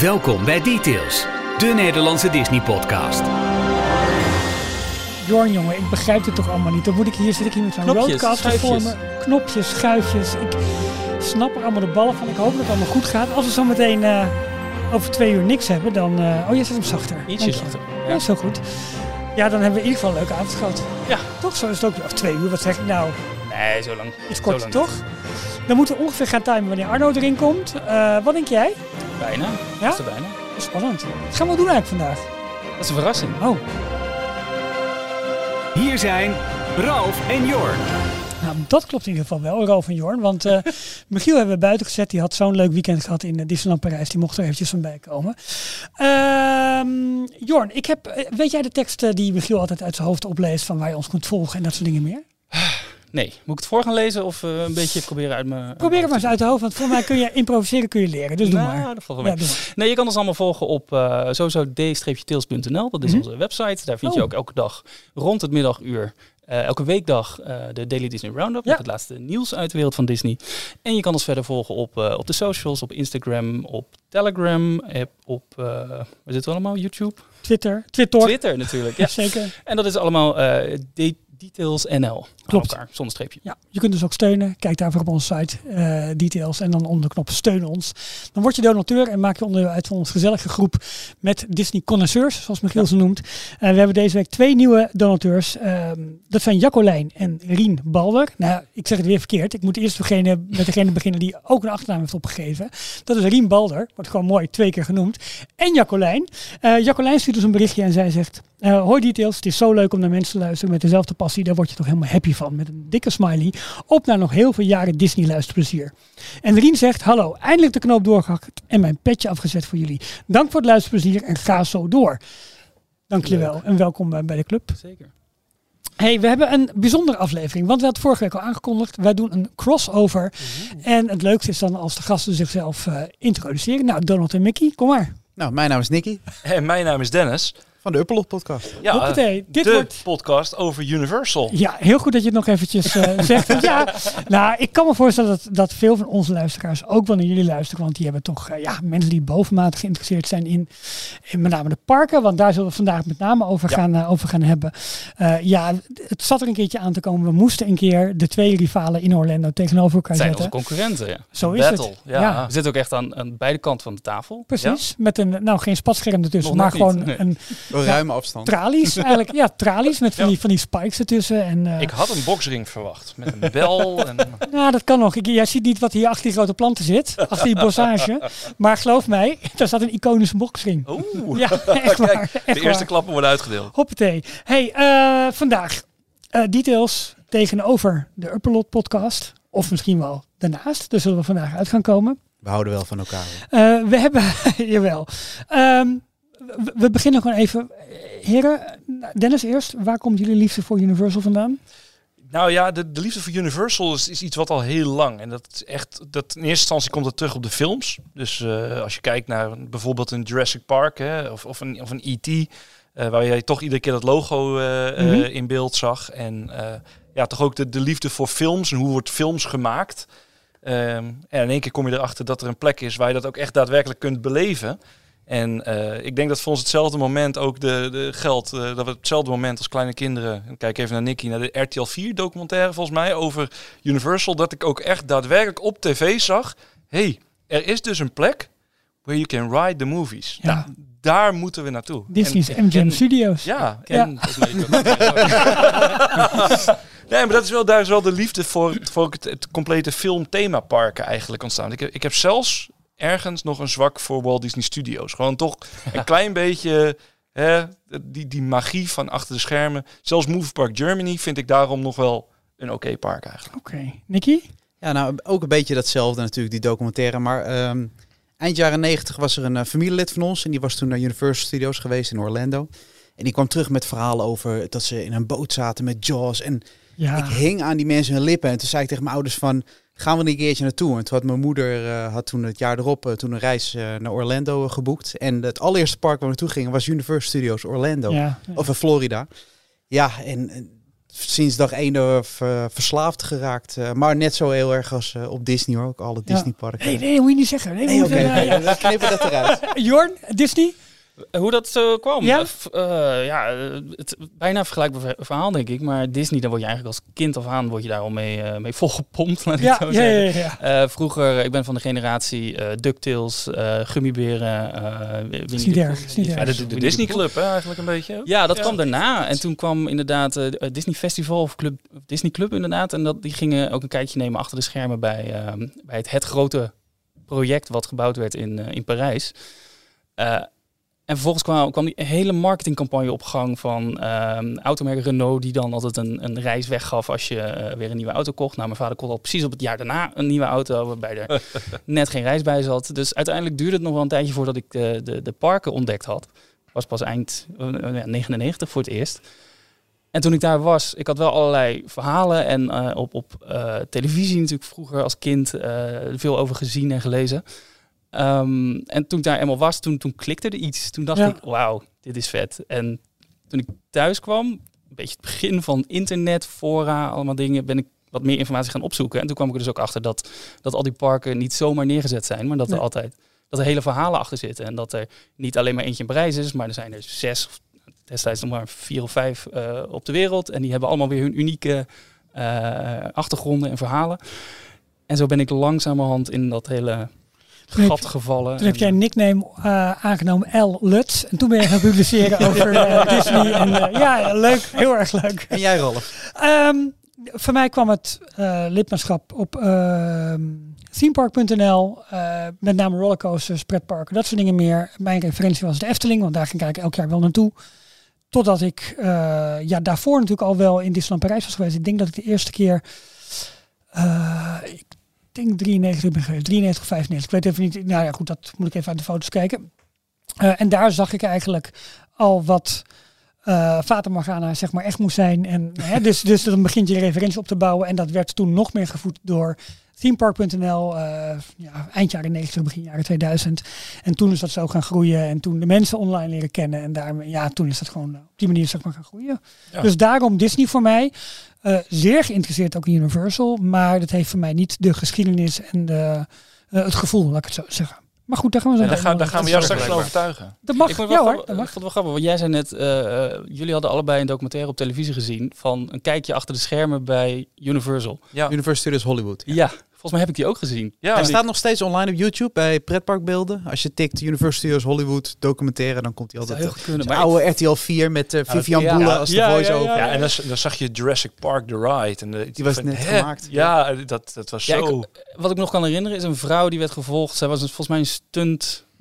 Welkom bij Details, de Nederlandse Disney-podcast. Jorn, jongen, ik begrijp het toch allemaal niet. Dan moet ik hier, zit ik hier met zo'n Knopjes, roadcaster voor me. Knopjes, schuifjes. Ik snap er allemaal de ballen van. Ik hoop dat het allemaal goed gaat. Als we zo meteen eh, over twee uur niks hebben, dan... eh, oh, je zet hem zachter. Ietsje je. zachter. Ja, is zo goed. Ja, dan hebben we in ieder geval een leuke avond gehad. Ja. Toch? Zo is het ook. Of twee uur, wat zeg ik nou? Nee, zo lang. Iets Zo kort, lang toch? Dan moeten we ongeveer gaan timen wanneer Arno erin komt. Eh, wat denk jij? Bijna. Ja? Dat is er bijna. Spannend. Wat gaan we doen eigenlijk vandaag? Dat is een verrassing. Oh, Hier zijn Ralf en Jorn. Nou, dat klopt in ieder geval wel, Ralf en Jorn. Want eh Michiel hebben we buiten gezet. Die had zo'n leuk weekend gehad in eh, Disneyland Parijs. Die mocht er eventjes van bij komen. Ehm, Jorn, ik heb, eh, weet jij de tekst die Michiel altijd uit zijn hoofd opleest... van waar je ons kunt volgen en dat soort dingen meer? Nee. Moet ik het voor gaan lezen of eh, een beetje proberen uit mijn... Probeer het maar eens uit de hoofd, want voor mij kun je improviseren kun je leren. Dus doe Nou, maar. dat valt wel Ja. Nee, je kan ons allemaal volgen op eh sowieso d-tails.nl. Dat is Mhm. onze website. Daar vind je Oh. ook elke dag rond het middaguur, eh, elke weekdag, de Daily Disney Roundup. Ja. Met het laatste nieuws uit de wereld van Disney. En je kan ons verder volgen op, op de socials, op Instagram, op Telegram, op, waar zitten we allemaal? YouTube? Twitter, Twitter. Twitter natuurlijk. Ja. Zeker. En dat is allemaal eh, de- Details NL. Klopt. Elkaar, zonder streepje. Ja, je kunt dus ook steunen. Kijk daarvoor op onze site, eh, details. En dan onder de knop steun ons. Dan word je donateur en maak je onderdeel uit van onze gezellige groep met Disney connoisseurs, zoals Michiel ze noemt. Eh, we hebben deze week twee nieuwe donateurs. Ehm, dat zijn Jaccolijn en Rien Balder. Nou, ik zeg het weer verkeerd. Ik moet eerst degene, met degene beginnen die ook een achternaam heeft opgegeven. Dat is Rien Balder. Wordt gewoon mooi twee keer genoemd. En Jaccolijn. Eh Jaccolijn stuurt ons een berichtje en zij zegt... hoi Details, het is zo leuk om naar mensen te luisteren met dezelfde passie. Daar word je toch helemaal happy van. Met een dikke smiley. Op naar nog heel veel jaren Disney luisterplezier. En Rien zegt, hallo, eindelijk de knoop doorgehakt en mijn petje afgezet voor jullie. Dank voor het luisterplezier en ga zo door. Dank jullie wel en welkom eh, bij de club. Zeker. Hey, we hebben een bijzondere aflevering, want we hadden vorige week al aangekondigd. Wij doen een crossover. En het leukste is dan als de gasten zichzelf eh, introduceren. Nou, Donald en Mickey, kom maar. Nou, mijn naam is Nicky En mijn naam is Dennis. Van de Uppelot podcast. Ja, Hoppatee, dit de wordt... podcast over Universal. Ja, heel goed dat je het nog eventjes eh, zegt. Want ja, nou, ik kan me voorstellen dat, dat veel van onze luisteraars ook wel naar jullie luisteren. Want die hebben toch eh, ja, mensen die bovenmatig geïnteresseerd zijn in, in met name de parken. Want daar zullen we vandaag met name over, Ja. gaan, eh, over gaan hebben. Eh, ja, het zat er een keertje aan te komen. We moesten een keer de twee rivalen in Orlando tegenover elkaar Het zijn onze zetten. concurrenten. Ja. Zo is Battle. het. Ja. Ja. We zitten ook echt aan, aan beide kanten van de tafel. Precies, met een, nou geen spatscherm ertussen, Nog maar gewoon nee. een Een ruime afstand. tralies eigenlijk. Ja, tralies met van, Ja. die, van die spikes ertussen. En, eh, Ik had een boxring verwacht. Met een bel. en, Nou, dat kan nog. Ik, jij ziet niet wat hier achter die grote planten zit. Achter die bossage. Maar geloof mij, daar staat een iconische boxring. Oeh. Ja, echt waar. Kijk, Echt de eerste waar. klappen worden uitgedeeld. Hoppatee. Hey, eh, vandaag eh, details tegenover de Upperlot podcast. Of misschien wel daarnaast. Daar zullen we vandaag uit gaan komen. We houden wel van elkaar. Eh, we hebben, jawel. Ehm, we, beginnen gewoon even. Heren, Dennis eerst. Waar komt jullie liefde voor Universal vandaan? Nou ja, de, de liefde voor Universal is, is iets wat al heel lang. En dat is echt. Dat, in eerste instantie komt dat terug op de films. Dus eh, als je kijkt naar bijvoorbeeld een Jurassic Park hè, of, of een, of een E.T. eh, waar je toch iedere keer dat logo eh, Mhm. in beeld zag. En ja, toch ook de, de liefde voor films en hoe wordt films gemaakt. Ehm, en in één keer kom je erachter dat er een plek is waar je dat ook echt daadwerkelijk kunt beleven. En eh, ik denk dat voor ons hetzelfde moment ook de, de geldt. eh, dat we hetzelfde moment als kleine kinderen. en Kijk even naar Nicky, naar de RTL 4 documentaire volgens mij over Universal. Dat ik ook echt daadwerkelijk op tv zag. hey, er is dus een plek where you can ride the movies. Ja. Nou, daar moeten we naartoe. Disney's En- MGM en- Studios. Ja, Ja. en ook. Nee, maar dat is wel, daar is wel de liefde voor, voor het, het complete filmthemaparken eigenlijk ontstaan. Ik heb, ik heb zelfs ergens nog een zwak voor Walt Disney Studios. Gewoon toch een klein beetje hè, die, die magie van achter de schermen. Zelfs Movie Park Germany vind ik daarom nog wel een oké park eigenlijk. Oké. Nicky? Ja, nou ook een beetje datzelfde natuurlijk, die documentaire. Maar ehm, eind jaren negentig was er een eh, familielid van ons. En die was toen naar Universal Studios geweest in Orlando. En die kwam terug met verhalen over dat ze in een boot zaten met Jaws. En Ja. ik hing aan die mensen hun lippen. En toen zei ik tegen mijn ouders van, gaan we er een keertje naartoe? En toen had mijn moeder eh, had toen het jaar erop eh, toen een reis eh, naar Orlando geboekt. En het allereerste park waar we naartoe gingen was Universal Studios Orlando. Ja. Of in Florida. Ja, en, en sinds dag één er verslaafd geraakt. maar net zo heel erg als op Disney hoor. Ook alle Ja. Disneyparken. Nee, nee, moet je niet zeggen. Nee, Nee, we oké. knippen dat eruit. Jorn, Disney? Hoe dat zo kwam? Ja? Eh, f- eh, ja, eh, het, bijna vergelijkbaar ver- verhaal, denk ik. Maar Disney, daar word je eigenlijk als kind of aan word je daar al mee, eh, mee volgepompt, laat ik Ja, zo ja, zeggen. ja, ja. Eh, vroeger, ik ben van de generatie eh DuckTales, eh Gummiberen, eh niet de erg, Pooh, is niet die- erg. Ja, de, de Disney Club hè, eigenlijk een beetje. Ja, dat Ja. kwam daarna. En toen kwam inderdaad eh, het Disney Festival of Club, Disney Club inderdaad. En dat, die gingen ook een kijkje nemen achter de schermen bij, ehm, bij het, het grote project wat gebouwd werd in, eh, in Parijs. Eh, en vervolgens kwam, kwam die hele marketingcampagne op gang van ehm automerk Renault, die dan altijd een, een reis weggaf als je eh, weer een nieuwe auto kocht. Nou, mijn vader kocht al precies op het jaar daarna een nieuwe auto, waarbij er net geen reis bij zat. Dus uiteindelijk duurde het nog wel een tijdje voordat ik de, de, de parken ontdekt had. Was pas eind eh, ja, 99 voor het eerst. En toen ik daar was, ik had wel allerlei verhalen en eh, op, op eh, televisie natuurlijk vroeger als kind eh, veel over gezien en gelezen. Ehm, en toen ik daar eenmaal was, toen, toen klikte er iets. Toen dacht Ja. ik, wauw, dit is vet. En toen ik thuis kwam, een beetje het begin van internet, fora, allemaal dingen, ben ik wat meer informatie gaan opzoeken. En toen kwam ik er dus ook achter dat, dat al die parken niet zomaar neergezet zijn, maar dat Nee. er altijd dat er hele verhalen achter zitten. En dat er niet alleen maar eentje in Parijs is, maar er zijn er zes, of destijds nog maar vier of vijf eh, op de wereld. En die hebben allemaal weer hun unieke eh, achtergronden en verhalen. En zo ben ik langzamerhand in dat hele gat gevallen. Toen heb jij een nickname eh, aangenomen, L. Lutz. En toen ben je gaan publiceren over eh, Disney. En, eh, ja, leuk. Heel erg leuk. En jij Ralf? Ehm, voor mij kwam het eh, lidmaatschap op ehm themepark.nl. eh, met name rollercoasters, pretparken, dat soort dingen meer. Mijn referentie was de Efteling, want daar ging ik eigenlijk elk jaar wel naartoe. Totdat ik eh, ja, daarvoor natuurlijk al wel in Disneyland Parijs was geweest. Ik denk dat ik de eerste keer, eh, ik denk 93 ben geweest, 93 of 95. Ik weet even niet, nou ja goed, dat moet ik even uit de foto's kijken. Eh, en daar zag ik eigenlijk al wat eh Fata Morgana zeg maar echt moest zijn. En, hè, dus, dus dan begint je referentie op te bouwen. En dat werd toen nog meer gevoed door themepark.nl. eh ja, eind jaren 90, begin jaren 2000. En toen is dat zo gaan groeien. En toen de mensen online leren kennen. En daarmee, ja, toen is dat gewoon eh, op die manier zeg maar gaan groeien. Ja. Dus daarom Disney voor mij. eh, zeer geïnteresseerd ook in Universal. Maar dat heeft voor mij niet de geschiedenis en de, het gevoel, laat ik het zo zeggen. Maar goed, daar gaan we zo daar, gaan, daar gaan we jou straks overtuigen. Dat mag, Ik vond ja het wel hoor, grappig- dat ik mag. vond het wel grappig, want jij zei net, eh, eh, jullie hadden allebei een documentaire op televisie gezien van een kijkje achter de schermen bij Universal. Ja, Universal Studios Hollywood. Ja, volgens mij heb ik die ook gezien. ja Hij staat nog steeds online op YouTube bij pretparkbeelden. Als je tikt Universal Studios Hollywood documentaire, dan komt hij altijd... heel goed kunnen. Maar ik- oude RTL 4 met eh, Vivian ja, Boele ja, als de ja, ja, voice-over. ja, Ja, en dan, dan zag je Jurassic Park The Ride. En de, Die was van, net hè? gemaakt. Ja, dat, dat was Ja, zo... wat ik nog kan herinneren is een vrouw die werd gevolgd. Zij was een, volgens mij een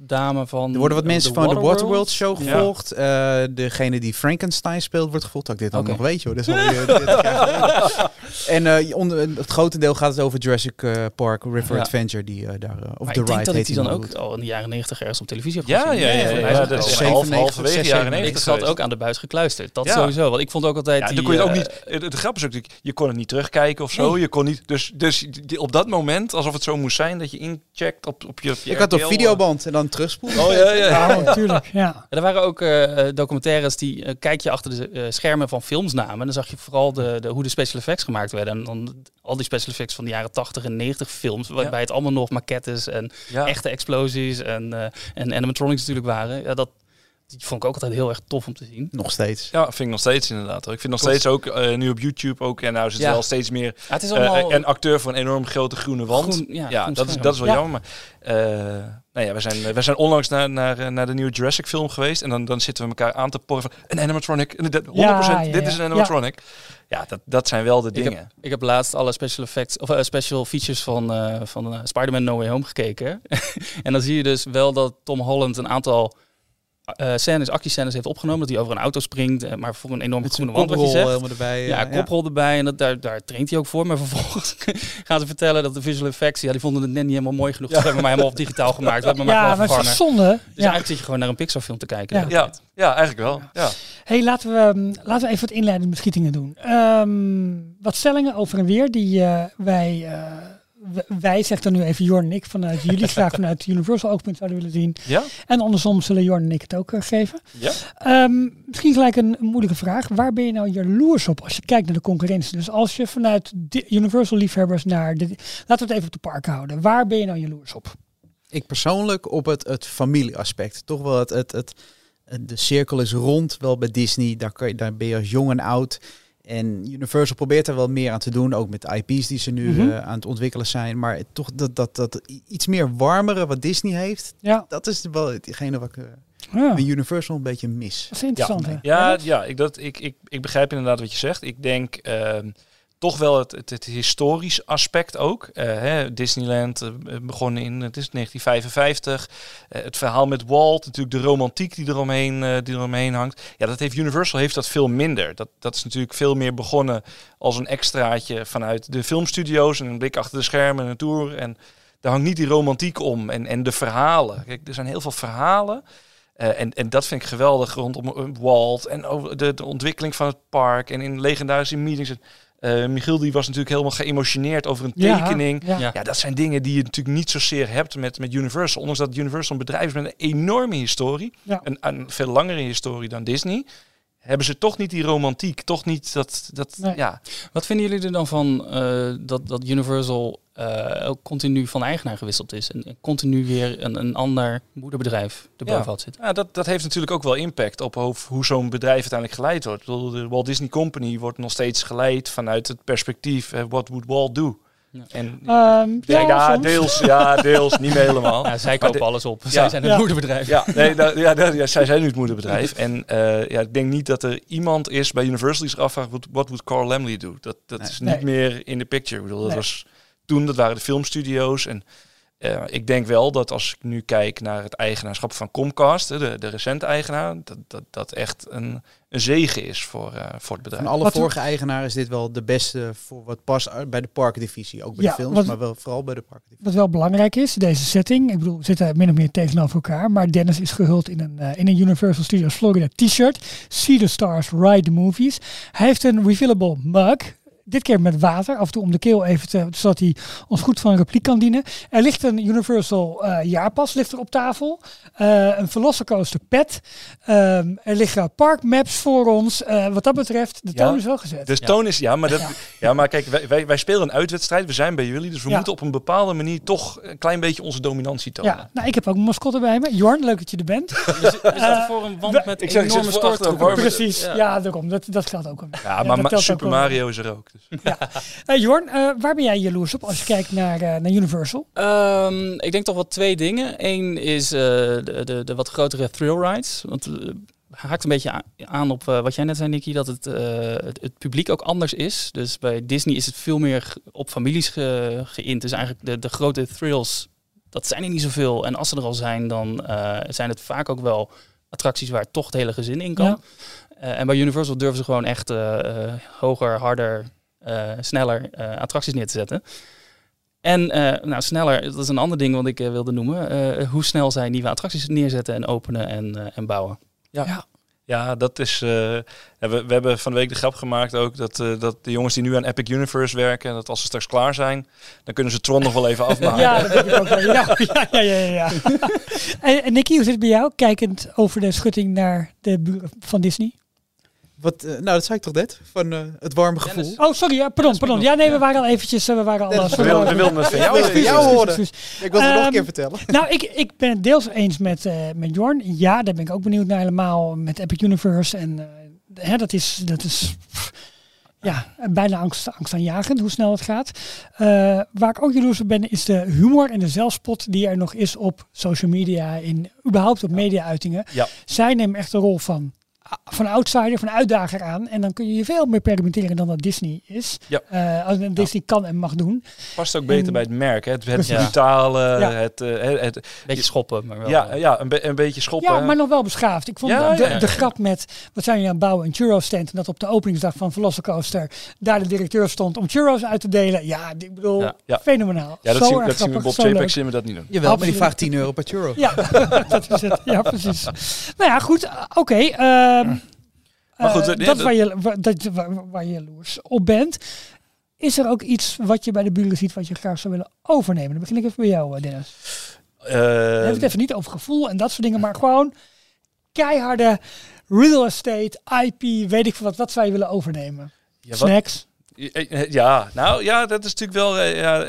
stuntdame van. Er worden wat mensen van de Waterworld. Show Ja. gevolgd. Eh, degene die Frankenstein speelt wordt gevolgd. Dat ik dit dan Oké. nog weet, joh. Dat is alweer 30 jaar geleden. En eh, onder, het grote deel gaat het over Jurassic eh, Park River Ja. Adventure. Die, daar, of Maar The ik denk Ride dat ik heet die in dan ook al in de jaren negentig ergens op televisie heb Ja, gezien. ja, ja. ja, ja, is dat het is al- 97, half, halverwege jaren 96 Ik 90 zat ook aan de buis gekluisterd. Dat Ja. sowieso. Want ik vond ook altijd. Ja, die, dan kon je het ook niet. Het, grap is ook, natuurlijk, je kon het niet terugkijken of zo. Je kon niet. Dus, dus die- op dat moment, alsof het zo moest zijn, dat je incheckt op, op je. Ik had op videoband en dan terugspoelen. Oh ja, ja. Ja, natuurlijk. Ja. Ja, er waren ook eh, documentaires die eh, kijk je achter de eh, schermen van films namen. En dan zag je vooral de, de, hoe de special effects gemaakt werden. En dan al die special effects van de jaren 80 en 90 films. Waarbij het allemaal nog maquettes en Ja. echte explosies en, eh, en animatronics natuurlijk waren. Ja, dat die vond ik ook altijd heel erg tof om te zien. Nog steeds. Ja, vind ik nog steeds inderdaad. hoor. Ik vind nog steeds ook eh, nu op YouTube ook. En nou is het Ja. wel steeds meer. Ja, het is eh, een acteur voor een enorm grote groene wand. groen- ja, ja, groen dat is, dat is wel Ja. jammer. Maar, eh, nou ja, we zijn, we zijn onlangs naar, naar, naar de nieuwe Jurassic film geweest. En dan, dan zitten we elkaar aan te porren van een animatronic. En dit- 100% Ja, ja, dit is een animatronic. Ja, dat, dat zijn wel de Ik dingen. Ik heb laatst alle special effects of special features van, eh, van Spider-Man No Way Home gekeken. en dan zie je dus wel dat Tom Holland een aantal eh scènes, actiescènes heeft opgenomen. Dat hij over een auto springt, eh, maar voor een enorme groene wand, wat je koprol zegt. helemaal erbij. Ja, eh, koprol erbij en dat, daar, daar traint hij ook voor. Maar vervolgens gaan ze vertellen dat de visual effects, ja, die vonden het net niet helemaal mooi genoeg. Dus we hebben maar helemaal op digitaal gemaakt. We hebben hem maar Ja, maar het is vervangen. toch zonde. Dus ja. eigenlijk zit je gewoon naar een Pixar film te kijken. Ja. Ja, ja, eigenlijk wel. Ja. Hey, laten we, mm, laten we even wat inleidende beschietingen doen. Ehm, wat stellingen over en weer die eh, wij eh, wij, zegt dan nu even Jorn en ik, vanuit jullie graag vanuit Universal oogpunt zouden willen zien. Ja? En andersom zullen Jorn en ik het ook eh, geven. Ja? Ehm, misschien gelijk een, een moeilijke vraag. Waar ben je nou jaloers op als je kijkt naar de concurrentie? Dus als je vanuit de Universal liefhebbers naar de... Laten we het even op de park houden. Waar ben je nou jaloers op? Ik persoonlijk op het, het familieaspect. Toch wel het, het, het, de cirkel is rond wel bij Disney. Daar, kan je, daar ben je als jong en oud. En Universal probeert er wel meer aan te doen. Ook met de IP's die ze nu Mhm. eh, aan het ontwikkelen zijn. Maar toch dat, dat, dat iets meer warmere wat Disney heeft. Ja, Dat is wel hetgene wat ik eh, ja bij Universal een beetje mis. dat is interessant. hè? Ja, ja ik, dat, ik, ik, ik begrijp inderdaad wat je zegt. Ik denk ehm, toch wel het, het, historisch aspect ook. Eh, hè, Disneyland eh, begonnen in het is 1955. Eh, het verhaal met Walt, natuurlijk de romantiek die eromheen, eh die eromheen hangt. Ja, dat heeft Universal heeft dat veel minder. Dat, dat is natuurlijk veel meer begonnen als een extraatje vanuit de filmstudio's en een blik achter de schermen en een tour. En daar hangt niet die romantiek om en, en de verhalen. Kijk, er zijn heel veel verhalen. Eh, en, en dat vind ik geweldig rondom eh, Walt en over de, de ontwikkeling van het park en in legendarische meetings. Eh Michiel die was natuurlijk helemaal geëmotioneerd over een tekening. ja. Ja. Ja, dat zijn dingen die je natuurlijk niet zozeer hebt met, met Universal. Ondanks dat Universal een bedrijf is met een enorme historie. Ja. Een, een veel langere historie dan Disney. Hebben ze toch niet die romantiek. Toch niet dat... dat Nee. ja. Wat vinden jullie er dan van eh, dat, dat Universal ook continu van eigenaar gewisseld is en continu weer een, een ander moederbedrijf erbovenop zit? Ja, dat, dat heeft natuurlijk ook wel impact op hoe, hoe zo'n bedrijf uiteindelijk geleid wordt. Ik bedoel, de Walt Disney Company wordt nog steeds geleid vanuit het perspectief... eh, what would Walt do? Ja. En, Ehm, ja, ja, deels, ja, deels, niet meer helemaal. Ja, zij kopen de- alles op. Zij zijn het Ja. moederbedrijf. Ja, nee, nou, ja, nou, ja, zij zijn nu het moederbedrijf. En eh, ja, ik denk niet dat er iemand is bij Universal die zich afvraagt... wat what would Carl Lamley do? Dat, dat Nee. is niet Nee. meer in de picture. Ik bedoel, dat Nee. was toen, dat waren de filmstudio's. En eh, ik denk wel dat als ik nu kijk naar het eigenaarschap van Comcast... de, de recente eigenaar, dat dat, dat echt een, een zegen is voor, eh, voor het bedrijf. Van alle Wat- vorige eigenaren is dit wel de beste voor wat past bij de parkdivisie. Ook bij Ja, de films, wat- maar wel vooral bij de parkdivisie. Wat wel belangrijk is, deze setting. Ik bedoel, we zitten min of meer tegenover elkaar. Maar Dennis is gehuld in een, eh, in een Universal Studios Florida t-shirt. See the stars, ride the movies. Hij heeft een refillable mug. Dit keer met water, af en toe om de keel even te, zodat hij ons goed van een repliek kan dienen. Er ligt een Universal eh, jaarpas ligt er op tafel. Eh, een Velocicoaster pet. Ehm, er liggen parkmaps voor ons. Eh, wat dat betreft, de Ja. toon is wel gezet. Dus toon is, ja, maar, dat, ja. maar kijk, wij, wij, wij spelen een uitwedstrijd. We zijn bij jullie, dus we Ja. moeten op een bepaalde manier toch een klein beetje onze dominantie tonen. ja, nou, ik heb ook een mascotte bij me. Jorn, leuk dat je er bent. We, zi- we zitten voor een wand met ik ik zit enorme warme- Precies, ja, Ja. daarom. Dat, dat geldt ook. wel. Ja, maar Super. Mario is er ook. Dus. Hey Jorn, eh, waar ben jij jaloers op als je kijkt naar, eh, naar Universal? Ehm, ik denk toch wel twee dingen. Eén is eh, de, de, de wat grotere thrill rides. Want haakt een beetje aan op wat jij net zei, Nicky, dat het, eh, het, het publiek ook anders is. Dus bij Disney is het veel meer op families ge, geïnt. Dus eigenlijk de, de grote thrills, dat zijn er niet zoveel. En als ze er al zijn, dan eh, zijn het vaak ook wel attracties waar toch het hele gezin in kan. Ja. Eh, en bij Universal durven ze gewoon echt hoger, harder, sneller eh, attracties neer te zetten. En eh, nou, sneller, dat is een ander ding wat ik eh, wilde noemen. eh, hoe snel zij nieuwe attracties neerzetten en openen en, eh, en bouwen. Ja, dat is. eh, ja, we, we hebben van de week de grap gemaakt ook dat, eh, dat de jongens die nu aan Epic Universe werken, dat als ze straks klaar zijn, dan kunnen ze Tron nog wel even afmaken. Ja, dat denk ik ook wel. Ja, ja, ja, ja. ja. en, en Nicky, hoe zit het bij jou? Kijkend over de schutting naar de buren van Disney. Wat, eh, nou, dat zei ik toch net, van eh, het warme gevoel. Dennis. Oh, sorry, ja, pardon, pardon. Ja, nee, we waren al eventjes, eh, we waren al... Dennis, We wilden, we wilden het van jou. Horen. Ik wil het nog een Ehm, keer vertellen. Nou, ik, ik ben het deels eens met, eh, met Jorn. Ja, daar ben ik ook benieuwd naar helemaal met Epic Universe. En eh, hè, dat is, dat is pff, ja, bijna angst, angstaanjagend hoe snel het gaat. Eh, waar ik ook jaloers op ben, is de humor en de zelfspot die er nog is op social media, in, überhaupt op media-uitingen. Ja. Zij nemen echt de rol van van outsider, van uitdager aan. En dan kun je je veel meer permitteren dan dat Disney is. Ja. Eh, als Disney kan en mag doen. Past ook beter En- bij het merk. Hè? Het, het brutale, Ja. het, eh, het, het- Beetje schoppen, maar wel. ja, eh, ja een, be- een beetje schoppen. Ja, maar nog wel beschaafd. Ik vond Ja, de, de grap met, wat zijn jullie aan het bouwen, een churro stand. En dat op de openingsdag van Velocicoaster daar de directeur stond om churros uit te delen. Ja, ik bedoel, fenomenaal. Ja, dat Zo zien, dat zien we grappig, Bob zien we dat niet doen. Jawel, maar die vraagt 10 euro per churro. Ja, dat is het. Ja, precies. Nou ja, goed. uh, Ehm, Maar goed, eh, dat waar je, waar, dat, waar, waar je jaloers op bent. Is er ook iets wat je bij de buren ziet wat je graag zou willen overnemen? Dan begin ik even bij jou, eh, Dennis. Het even niet over gevoel en dat soort dingen, maar gewoon keiharde real estate, IP, weet ik veel wat. Wat zou je willen overnemen? ja, Snacks? Eh, Ja, nou ja, dat is natuurlijk wel. ja,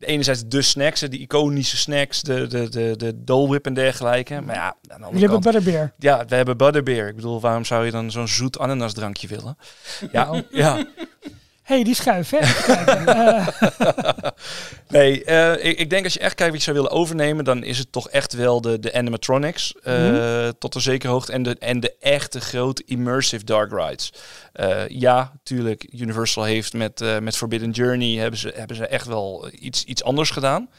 enerzijds de snacks, die iconische snacks, de, de, de, de Dole Whip en dergelijke. Maar ja, aan de Jullie hebben Butterbeer. ja, we hebben Butterbeer. Ik bedoel, waarom zou je dan zo'n zoet ananasdrankje willen? Ja, Nou. ja. Hey, die schuif, hè? Eh, Nee, eh, ik, ik denk als je echt kijkt wat je zou willen overnemen, dan is het toch echt wel de, de animatronics eh, Mhm. tot een zekere hoogte en de, en de echte grote immersive dark rides. Ja, natuurlijk, Universal heeft met, met Forbidden Journey hebben ze, hebben ze echt wel iets, iets anders gedaan.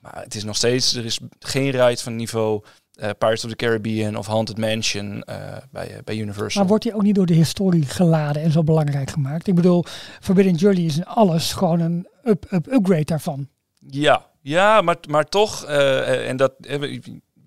Maar het is nog steeds, er is geen ride van niveau eh, Pirates of the Caribbean of Haunted Mansion eh, bij, eh, bij Universal. maar wordt die ook niet door de historie geladen en zo belangrijk gemaakt? Ik bedoel, Forbidden Journey is in alles gewoon een up, up, upgrade daarvan. Ja, ja maar, maar toch, en dat,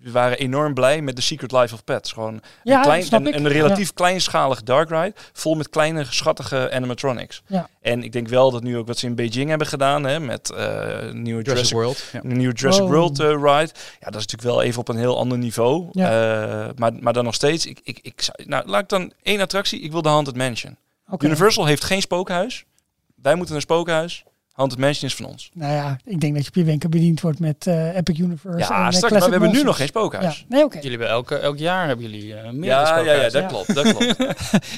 we waren enorm blij met The Secret Life of Pets. Gewoon Ja, een, klein, snap een, ik. een relatief kleinschalige dark ride, vol met kleine, schattige animatronics. Ja. En ik denk wel dat nu ook wat ze in Beijing hebben gedaan, hè, met eh nieuwe Jurassic Jurassic, World. Ja. een nieuwe Jurassic Oh. World eh, ride. Ja, dat is natuurlijk wel even op een heel ander niveau. Ja. Eh, maar, maar dan nog steeds, ik, ik, ik zou, nou, laat ik dan één attractie, ik wil de Haunted Mansion. Universal heeft geen spookhuis. Wij moeten een spookhuis. Haunted Mansion is van ons. Nou ja, ik denk dat je op je wenken bediend wordt met eh, Epic Universe. en, Ja, eh, straks, maar we hebben nu nog geen spookhuis. Ja, nee, oké. Jullie hebben elke, elk jaar hebben jullie eh meer Ja, ja, ja, dat Ja. klopt, dat klopt.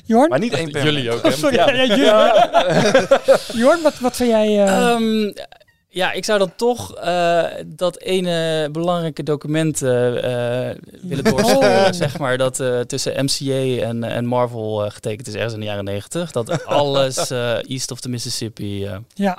Jorn? Maar niet één per Jullie ook, hè? Sorry, Ja. ja. jullie. Jorn, wat, wat zou jij... eh, Ehm, ja, ik zou dan toch eh, dat ene belangrijke document eh, eh, willen doorsturen, Oh. zeg maar, dat tussen MCA en, en Marvel getekend is ergens in de jaren negentig. Dat alles east of the Mississippi, ja,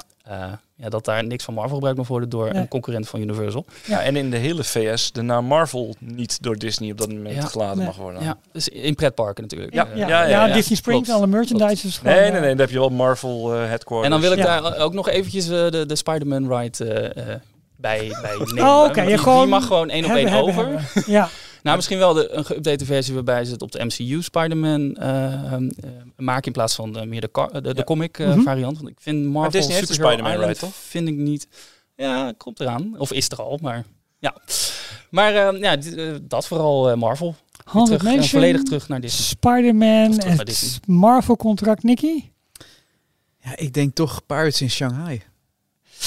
ja, dat daar niks van Marvel gebruikt mag worden door Nee. een concurrent van Universal. Ja, en in de hele VS de naam Marvel niet door Disney op dat moment Ja. geladen Nee. mag worden. Ja, dus in pretparken natuurlijk. Ja, Eh, ja, ja, ja, ja, Disney Springs, klopt. alle merchandise is gewoon... Nee, eh, nee, nee, dan heb je wel Marvel eh headquarters. En dan wil ik Ja. daar ook nog eventjes de, de Spider-Man ride eh, eh, bij, bij nemen. Oh, oké, je die, gewoon die mag gewoon één op één hebben, over. hebben. Ja, Nou, misschien wel de, een geüpdate versie waarbij ze het op de MCU Spider-Man eh, eh, maken in plaats van de, meer de, de, de Ja. comic eh, Mhm. variant. Want ik vind Marvel Disney Superhero Spider-Man ride, toch? vind ik niet... Ja, komt eraan. Of is er al, maar ja. Maar eh, ja, eh, dat vooral eh, Marvel. Terug, eh, Mansion, volledig terug naar Disney. Spider-Man, het. Marvel-contract, Nicky? Ja, ik denk toch Pirates in Shanghai.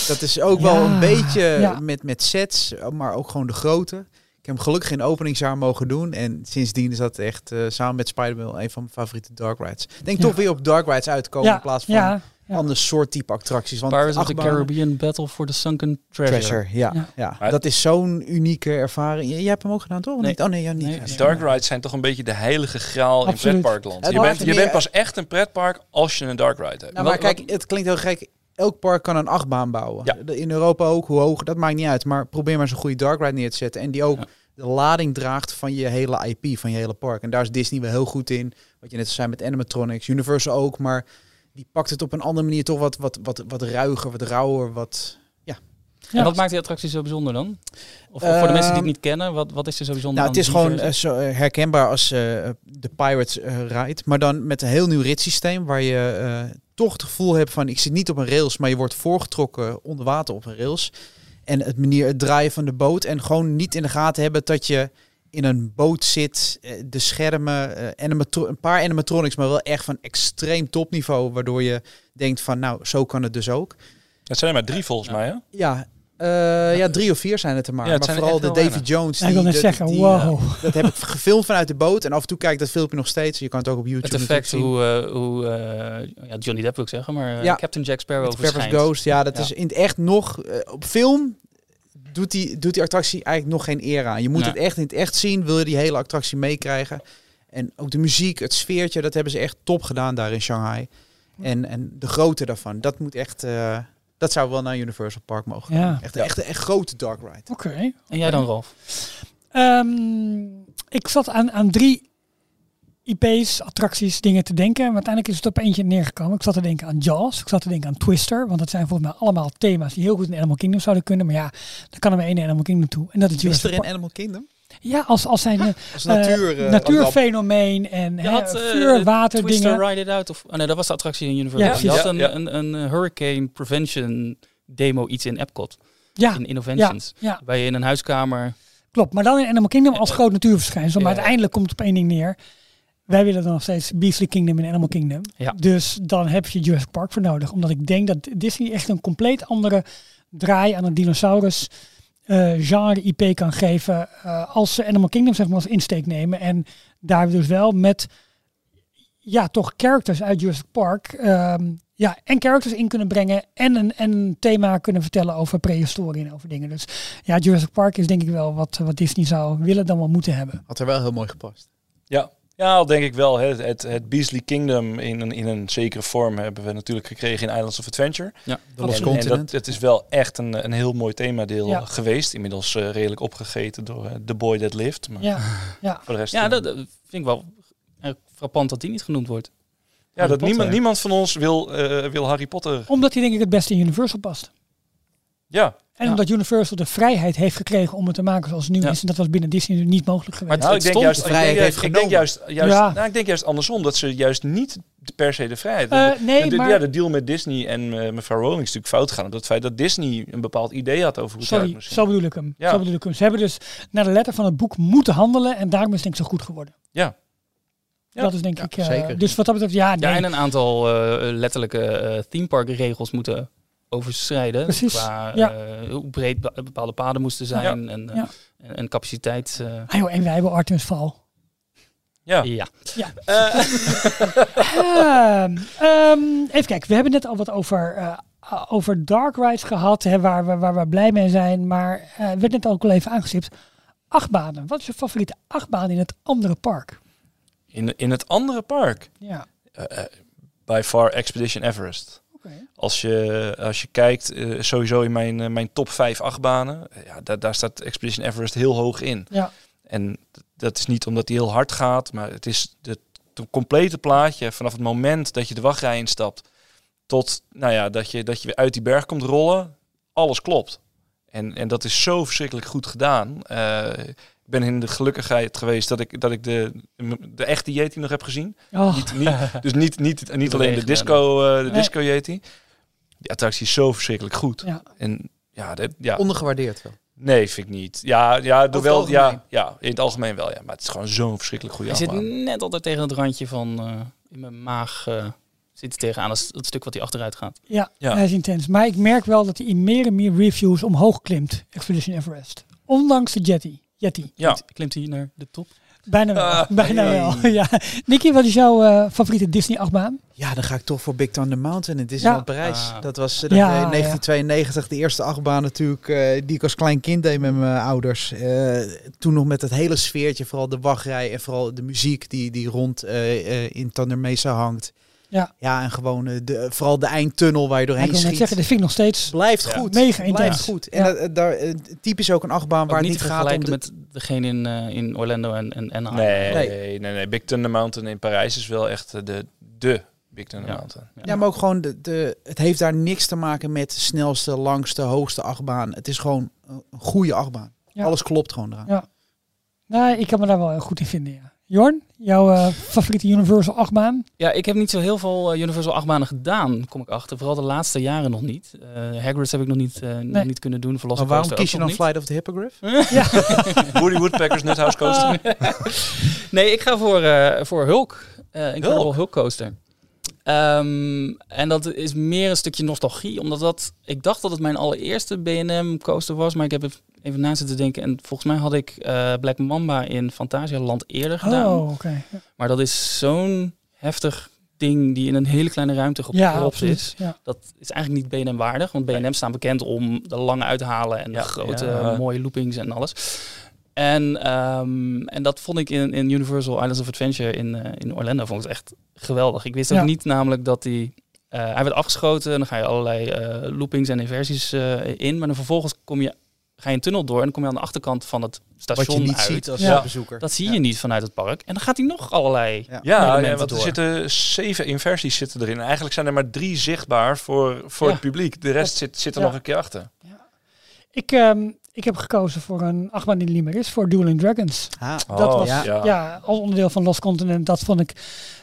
Dat is ook Ja, wel een beetje ja. met, met sets, maar ook gewoon de grote. Ik heb hem gelukkig geen openingsjaar mogen doen. En sindsdien is dat echt eh, samen met Spider-Man een van mijn favoriete dark rides. Denk Ja. toch weer op dark rides uitkomen Ja, in plaats van ja, ja. ander soort type attracties. Want Pirates of the Caribbean Battle for the Sunken Treasure. Treasure, ja. Ja. ja. Maar- dat is zo'n unieke ervaring. Jij hebt hem ook gedaan, toch? Nee. niet? Oh nee, ja, niet. Nee, Ja, nee. Dark rides zijn toch een beetje de heilige graal Absoluut. in pretparkland. Het Je bent, je bent pas echt een pretpark als je een dark ride hebt. Nou, maar Wat- kijk, het klinkt heel gek. Elk park kan een achtbaan bouwen. Ja. De- In Europa ook, hoe hoog, dat maakt niet uit. Maar probeer maar zo'n goede dark ride neer te zetten. En die ook Ja. de lading draagt van je hele IP, van je hele park. En daar is Disney wel heel goed in. Wat je net zei met animatronics, Universal ook. Maar die pakt het op een andere manier toch wat, wat, wat, wat ruiger, wat rauwer, wat... En wat maakt die attractie zo bijzonder dan? Of voor de mensen die het Ehm, niet kennen, wat, wat is er zo bijzonder Nou, het is gewoon eh, zo eh, herkenbaar als eh, de Pirates ride. Maar dan met een heel nieuw ritssysteem waar je eh, toch het gevoel hebt van ik zit niet op een rails, maar je wordt voorgetrokken onder water op een rails. En het manier, het draaien van de boot en gewoon niet in de gaten hebben dat je in een boot zit, eh, de schermen, eh, animatro- een paar animatronics, maar wel echt van extreem topniveau, waardoor je denkt van nou, zo kan het dus ook. Het zijn er maar drie volgens Ja. mij, hè? Ja, eh, ja, drie of vier zijn het er maar. Ja, het maar vooral de Davy Jones. Ja, ik wil net die- zeggen, die, wow. dat heb ik gefilmd vanuit de boot. En af en toe kijk ik dat filmpje nog steeds. Je kan het ook op YouTube Het effect hoe, eh, hoe eh, ja, Johnny Depp wil ik zeggen, maar eh, Ja. Captain Jack Sparrow zien. Met Pepper's verschijnt. Ghost. Ja, dat Ja. is in het echt nog... eh, op film doet die, doet die attractie eigenlijk nog geen eer aan. Je moet het echt in het echt zien. Wil je die hele attractie meekrijgen. En ook de muziek, het sfeertje. Dat hebben ze echt top gedaan daar in Shanghai. En, en de grootte daarvan. Dat moet echt... dat zou wel naar Universal Park mogen. Ja. gaan. Echt, echt, een echt grote dark ride. Oké. En jij dan, Rolf? Ehm, ik zat aan, aan drie IP's, attracties, dingen te denken. Maar uiteindelijk is het op eentje neergekomen. Ik zat te denken aan Jaws. Ik zat te denken aan Twister. Want dat zijn volgens mij allemaal thema's die heel goed in Animal Kingdom zouden kunnen. Maar ja, dan kan er maar één Animal Kingdom toe. En dat is Is Jurassic er in. Animal Kingdom? Ja, als, als zijn eh, Als eh, natuur, eh, natuurfenomeen en Je hè, had, eh, vuur, water, Twister dingen. Ride It Out. Of, oh nee, dat was de attractie in Universal. Ja, je had een. Een, een, hurricane prevention demo iets in Epcot. Ja, In Innovations. ja, Waar je in een huiskamer... klopt. Maar dan in Animal Kingdom als groot natuurverschijnsel. Maar Ja. uiteindelijk komt het op één ding neer. Wij willen dan nog steeds Beastly Kingdom en Animal Kingdom. Ja. Dus dan heb je Jurassic Park voor nodig. Omdat ik denk dat Disney echt een compleet andere draai aan het dinosaurus genre IP kan geven. eh, als ze Animal Kingdom zeg maar als insteek nemen. En daar dus wel met ja, toch characters uit Jurassic Park. ehm, ja, en characters in kunnen brengen. En een, en een thema kunnen vertellen over prehistorie en over dingen. Dus ja, Jurassic Park is denk ik wel wat, wat Disney zou willen dan wel moeten hebben. Had er wel heel mooi gepast. Ja, ja denk ik wel. Het, het Beasley Kingdom in een, in een zekere vorm hebben we natuurlijk gekregen in Islands of Adventure. Ja. De Lost En, en Continent. dat, het is wel echt een, een heel mooi themadeel Ja. geweest. Inmiddels eh, redelijk opgegeten door eh, The Boy That Lived. Maar Ja, ja. voor de rest... Ja, eh, dat, dat vind ik wel erg frappant dat die niet genoemd wordt. ja, Harry dat niemand, Potter. niemand van ons wil, eh, wil Harry Potter. Omdat hij denk ik het beste in Universal past. Ja, En Ja. omdat Universal de vrijheid heeft gekregen om het te maken zoals het nu Ja. is. En dat was binnen Disney niet mogelijk geweest. nou, ik denk juist, de ik denk, vrijheid heeft ik denk juist, juist, Ja. nou, ik denk juist andersom dat ze juist niet per se de vrijheid. Eh, nee, de, maar... Ja, de deal met Disney en eh, mevrouw Rowling is natuurlijk fout gegaan. Door het feit dat Disney een bepaald idee had over hoe het Sorry, zien. zo bedoel ik hem. Ja. Zo bedoel ik hem. Ze hebben dus naar de letter van het boek moeten handelen. En daarom is het denk ik zo goed geworden. Ja. Ja. Dat is denk Ja, ik... eh, zeker. Dus wat dat betreft, ja, nee. Ja, en een aantal eh, letterlijke eh themepark regels moeten overschrijden. Precies, Qua ja. eh, hoe breed be- bepaalde paden moesten zijn en, eh, Ja. en, en capaciteit. Ah, joh, en wij hebben Artemis Val. Ja. ja. Ja. Ehm, ehm, even kijken, we hebben net al wat over, eh, over Dark Rides gehad, hè, waar, we, waar we blij mee zijn. Maar eh werd net ook al even aangestipt. Achtbanen. Wat is je favoriete achtbaan in het andere park? In, in het andere park, Ja, by far Expedition Everest. Als je, als je kijkt, eh, sowieso in mijn, eh, mijn top 5 achtbanen, eh, ja, daar, daar staat Expedition Everest heel hoog in. Ja. En dat is niet omdat hij heel hard gaat, maar het is de, het complete plaatje vanaf het moment dat je de wachtrij instapt tot nou ja, dat, je, dat je weer uit die berg komt rollen. Alles klopt. En, en dat is zo verschrikkelijk goed gedaan. Ben in de gelukkigheid geweest dat ik, dat ik de, de echte Yeti nog heb gezien. Oh, Niet, niet, dus niet, niet, niet alleen de disco, eh, de Nee. disco Yeti. Die attractie is zo verschrikkelijk goed. ja. En ja, dit, ja. Ondergewaardeerd wel. nee, vind ik niet. Ja, ja, door wel, ja, ja, in het algemeen wel. Ja, maar het is gewoon zo'n verschrikkelijk goede Hij zit achtbaan. net altijd tegen het randje van eh, in mijn maag eh, zit hij tegenaan. Dat is het stuk wat hij achteruit gaat. Ja, Ja. hij is intens. Maar ik merk wel dat hij in meer en meer reviews omhoog klimt, Expedition Everest. Ondanks de Jetty. Yeti. Ja, Klimt- Klimt hij naar de top? Bijna wel. Ah, bijna wel. ja. Nicky, wat is jouw eh, favoriete Disney achtbaan? Ja, dan ga ik toch voor Big Thunder Mountain in Disneyland Ja. Parijs. Ah. Dat was eh, Ja, ja. in 1992 de eerste achtbaan natuurlijk eh, die ik als klein kind deed met mijn ouders. Eh, toen nog met het hele sfeertje, vooral de wachtrij en vooral de muziek die, die rond eh, eh, in Thunder Mesa hangt. Ja. Ja, en gewoon eh, de, vooral de eindtunnel waar je ik doorheen wil net schiet. zeggen, dat vind ik nog steeds. Blijft Ja. goed. Mega Blijft intens. goed. En Ja. dat, eh, daar, eh, typisch ook een achtbaan Ook waar het niet te gaat om de, met degene in, in Orlando en, en Anaheim. Nee, Nee. nee, nee, nee. Big Thunder Mountain in Parijs is wel echt de, de Big Thunder Ja. Mountain. Ja, maar ook gewoon, de, de, het heeft daar niks te maken met de snelste, langste, hoogste achtbaan. Het is gewoon een goede achtbaan. Ja. Alles klopt gewoon eraan. Ja. Nou, ik kan me daar wel heel goed in vinden, ja. Jorn, jouw eh, favoriete Universal achtbaan? Ja, ik heb niet zo heel veel eh, Universal achtbanen gedaan, kom ik achter. Vooral de laatste jaren nog niet. Eh Hagrid's heb ik nog niet, eh, nog niet kunnen doen. Maar waarom kies je dan Flight of the Hippogriff? Woody Woodpeckers Nuthouse Coaster. Nee, ik ga voor, eh, voor Hulk. Eh Incredible Hulk? Hulk Coaster. Ehm, en dat is meer een stukje nostalgie, omdat dat... Ik dacht dat het mijn allereerste B&M coaster was, maar ik heb er even na zitten denken. En volgens mij had ik eh, Black Mamba in Fantasialand eerder gedaan. Oh, oké. Maar dat is zo'n heftig ding die in een hele kleine ruimte gep- Ja, is. Ja. Dat is eigenlijk niet B&M waardig, want B&M staan bekend om de lange uithalen en Ja, de grote ja. mooie loopings en alles. En, ehm, en dat vond ik in, in Universal Islands of Adventure in, eh, in Orlando vond ik het echt geweldig. Ik wist ook niet namelijk dat die, eh, hij werd afgeschoten en dan ga je allerlei eh, loopings en inversies eh, in, maar dan vervolgens kom je, ga je een tunnel door en dan kom je aan de achterkant van het Wat station je niet uit. ziet als Ja. bezoeker. Dat zie Ja. je niet vanuit het park. En dan gaat hij nog allerlei Ja. Ja, want er door. zitten zeven inversies zitten erin. En eigenlijk zijn er maar drie zichtbaar voor, voor Ja. het publiek. De rest zit, zit er Ja. nog een keer achter. Ik, ehm, ik heb gekozen voor een achtbaan die er niet meer is, voor Dueling Dragons. Ah, Dat Oh, was, ja. ja. als onderdeel van Lost Continent, dat vond ik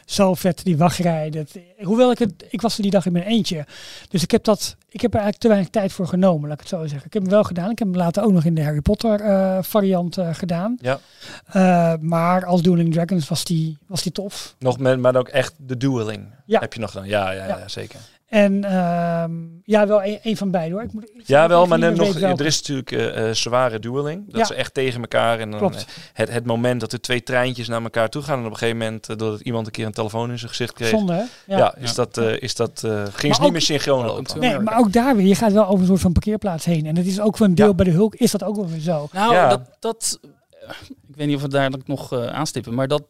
zo vet, die wachtrij. Dat, hoewel ik het, ik was er die dag in mijn eentje. Dus ik heb dat, ik heb er eigenlijk te weinig tijd voor genomen, laat ik het zo zeggen. Ik heb hem wel gedaan. Ik heb hem later ook nog in de Harry Potter eh, variant eh, gedaan. Ja. Eh, maar als Dueling Dragons was die, was die tof. Nog met, maar ook echt de dueling Ja. heb je nog gedaan. Ja, ja, ja. Ja. zeker. En ehm, ja, wel een, een van beide hoor. Ik moet, ik Ja, wel, maar net nog, er is natuurlijk eh, eh, zware dueling. Dat Ja. ze echt tegen elkaar en dan Klopt. eh, het, het moment dat er twee treintjes naar elkaar toe gaan en op een gegeven moment uh, doordat iemand een keer een telefoon in zijn gezicht kreeg. Zonde, hè? Ja, Ja. is dat, uh, is dat uh, ging ze niet meer synchroon lopen. Nee, maar ook daar weer, je gaat wel over een soort van parkeerplaats heen. En dat is ook voor een deel Ja. bij de Hulk, is dat ook wel weer zo. Nou, Ja. dat, dat, ik weet niet of we daar nog eh, aanstippen, maar dat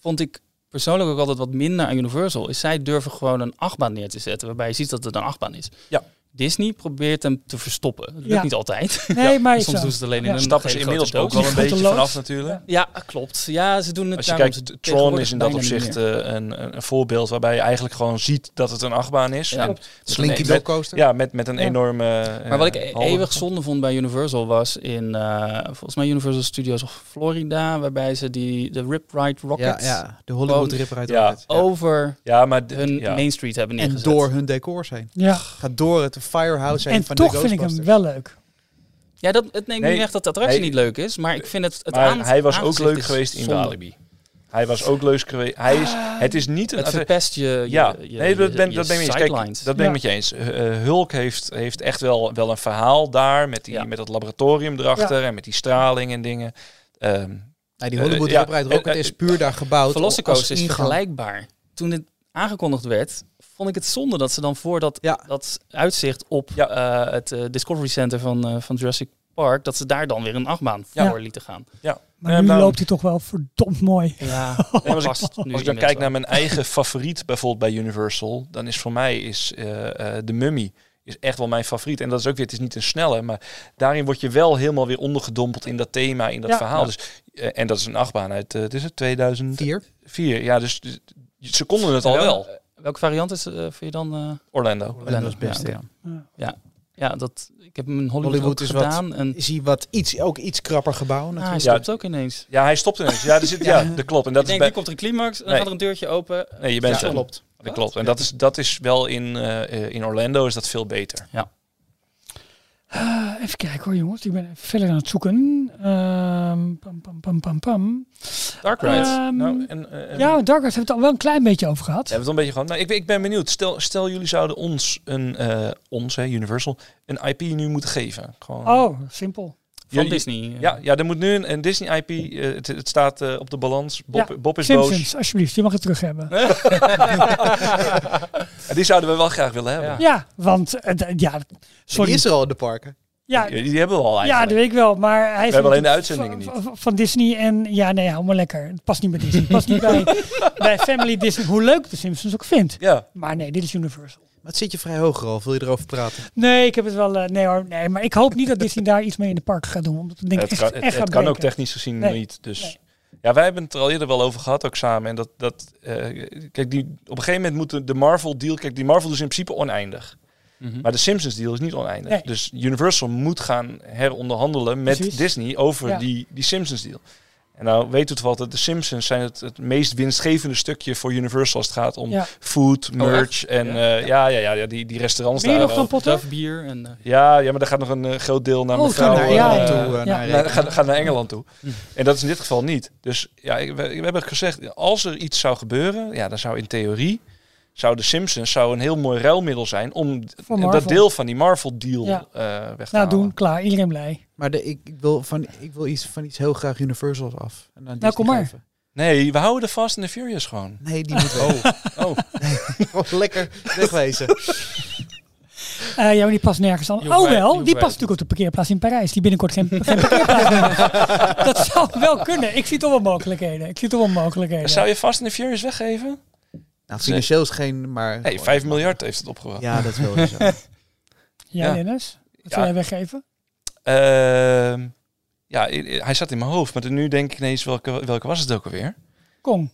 vond ik persoonlijk ook altijd wat minder aan Universal. Is zij durven gewoon een achtbaan neer te zetten, waarbij je ziet dat het een achtbaan is. Ja. Disney probeert hem te verstoppen. Dat lukt Ja. niet altijd. Nee, maar Soms zo. doen ze het alleen Ja. in een Stappen ze inmiddels ook wel een beetje vanaf natuurlijk. Ja, klopt. Ja, ze doen het Als je daarom kijkt, Tron is in dat opzicht eh, een, een, een voorbeeld waarbij je eigenlijk gewoon ziet dat het een achtbaan is. Ja. En Klopt. met een- Slinky met- Dog Coaster. Ja, met, met een Ja. enorme... eh, Maar wat ik e- halve- eeuwig zonde vond bij Universal was in, eh, volgens mij Universal Studios of Florida, waarbij ze die de Rip Ride ja, Rocket ja, de Hollywood uit Ja. Rocket. Ja. over Ja, maar... hun ja. Main Street hebben En neergezet. door hun decors heen. Ja. Gaat door het firehouse heen En van toch de vind ik hem wel leuk. Ja, dat, het neemt Nee, niet echt dat de attractie nee. niet leuk is, maar ik vind het, het Maar aan- hij was ook leuk geweest in zonde. Walibi. Hij was ook leuk geweest. Hij is, het is niet een... Het verpest je, je, ja, je, nee, dat ben, je dat ben ik. Kijk, dat ben ik Ja. met je eens. Eh, eh, Hulk heeft, heeft echt wel, wel een verhaal daar met, die, Ja. met dat laboratorium erachter en met die straling en dingen. Ehm, Nee, die Hollywood ja, uit Rocket is puur daar gebouwd. Velocicoaster als is vergelijkbaar. Toen het aangekondigd werd, vond ik het zonde dat ze dan voor dat, Ja. dat uitzicht op Ja. eh, het eh, Discovery Center van, eh, van Jurassic Park, dat ze daar dan weer een achtbaan Ja. voor lieten gaan. Maar Ja, nu nou- loopt hij toch wel verdomd mooi. Ja, Nee, als ik- nu Als ik dan kijk naar mijn eigen favoriet bijvoorbeeld bij Universal, dan is voor mij is eh, eh, de Mummy is echt wel mijn favoriet. En dat is ook weer, het is niet een snelle, maar daarin word je wel helemaal weer ondergedompeld in dat thema, in dat Ja. verhaal. Ja. Dus, en dat is een achtbaan uit, het is het 2004. Vier. Ja, dus, dus ze konden het al wel. Welke variant is, eh vind je dan? eh, Orlando. Orlando is het beste, Ja, ja. ja, dat, ik heb hem in Hollywood, Hollywood is wat- gedaan. En Is hij wat iets, ook iets krapper gebouw ah, hij stopt ook ineens. Ja, hij stopt ineens. Ja, er zit, ja. dat klopt. En dat ik is denk, bij, nu komt er een climax, en dan Nee. gaat er een deurtje open. nee, je bent Ja, er. klopt. Dat klopt. En dat is, dat is wel in, eh, in Orlando is dat veel beter. Eh, even kijken hoor jongens, ik ben verder aan het zoeken. Ehm, pam, pam, pam, pam, pam. Dark Ride. Ehm, nou, en, eh, en- Ja, Dark Horse hebben we het al wel een klein beetje over gehad. Ja, we het een beetje gewoon. Nou, ik, ben- ik ben benieuwd. Stel, stel jullie zouden ons een eh, ons, hè, Universal, een IP nu moeten geven. Gewoon. Oh, simpel. Van Ja, Disney. eh. Ja, ja, er moet nu een, een Disney IP. eh, het, het staat eh, op de balans. Bob, Ja, Bob is Simpsons, alsjeblieft, je mag het terug hebben. boos. En die zouden we wel graag willen hebben. Ja, want, ja, Die sorry. is er al in de parken. Ja, Die, die hebben we al ja, eigenlijk. dat weet ik wel, maar hij is hebben alleen de uitzendingen van, van- van Disney en ja, nee, hou maar lekker. Het past niet bij Disney. Het past niet bij, bij Family Disney, hoe leuk de Simpsons ook vindt. Ja, Maar nee, dit is Universal. Maar het zit je vrij hoog, Ralf. Wil je erover praten? Nee, ik heb het wel. eh, nee hoor, nee, maar ik hoop niet dat Disney daar iets mee in de park gaat doen. Omdat het denk ik het echt, kan, echt het, gaat het kan ook technisch gezien Nee. niet. Dus Nee. ja, wij hebben het er al eerder wel over gehad, ook samen. En dat, dat eh, kijk, die, op een gegeven moment moet de, de Marvel deal. Kijk, die Marvel is in principe oneindig. Mhm. Maar de Simpsons deal is niet oneindig. Nee. Dus Universal moet gaan heronderhandelen met Precies. Disney over Ja. die, die Simpsons deal. En nou weten we toevallig dat de Simpsons zijn het, het meest winstgevende stukje voor Universal als het gaat om Ja. food, Oh, merch en Ja. eh, ja, ja, ja, ja, die, die restaurants Meer daar. nog? Duff bier en... eh, Ja, ja, maar daar gaat nog een eh, groot deel naar Oh, mevrouw. naar- ja, toe, ja. naar naar- gaat, gaat naar Engeland toe. Hm. En dat is in dit geval niet. Dus ja, ik- we, we hebben gezegd, als er iets zou gebeuren, ja, dan zou in theorie zou de Simpsons zou een heel mooi ruilmiddel zijn om dat deel van die Marvel deal Ja. eh, weg te Nou, halen. doen, klaar, iedereen blij. Maar de, ik, ik, wil van, ik wil iets van iets heel graag Universals af. En aan Nou, kom maar. geven. Nee, we houden de Fast and the Furious gewoon. Nee, die moet wel. Oh, Gewoon lekker wegwezen. Eh, ja, maar die past nergens aan. Oh wel, die past natuurlijk op de parkeerplaats in Parijs. Die binnenkort geen, geen parkeerplaats meer heeft. Dat zou wel kunnen. Ik zie toch wel mogelijkheden. Ik zie toch wel mogelijkheden. zou je Fast and the Furious weggeven? Nou, financieel is geen, maar... Nee, 5 miljard heeft het opgebracht. Ja, dat is wel zo. Ja, Ja. Dennis? Wat Ja. zou jij weggeven? Ehm, ja, hij zat in mijn hoofd, maar nu denk ik ineens welke, welke was het ook alweer? Kong.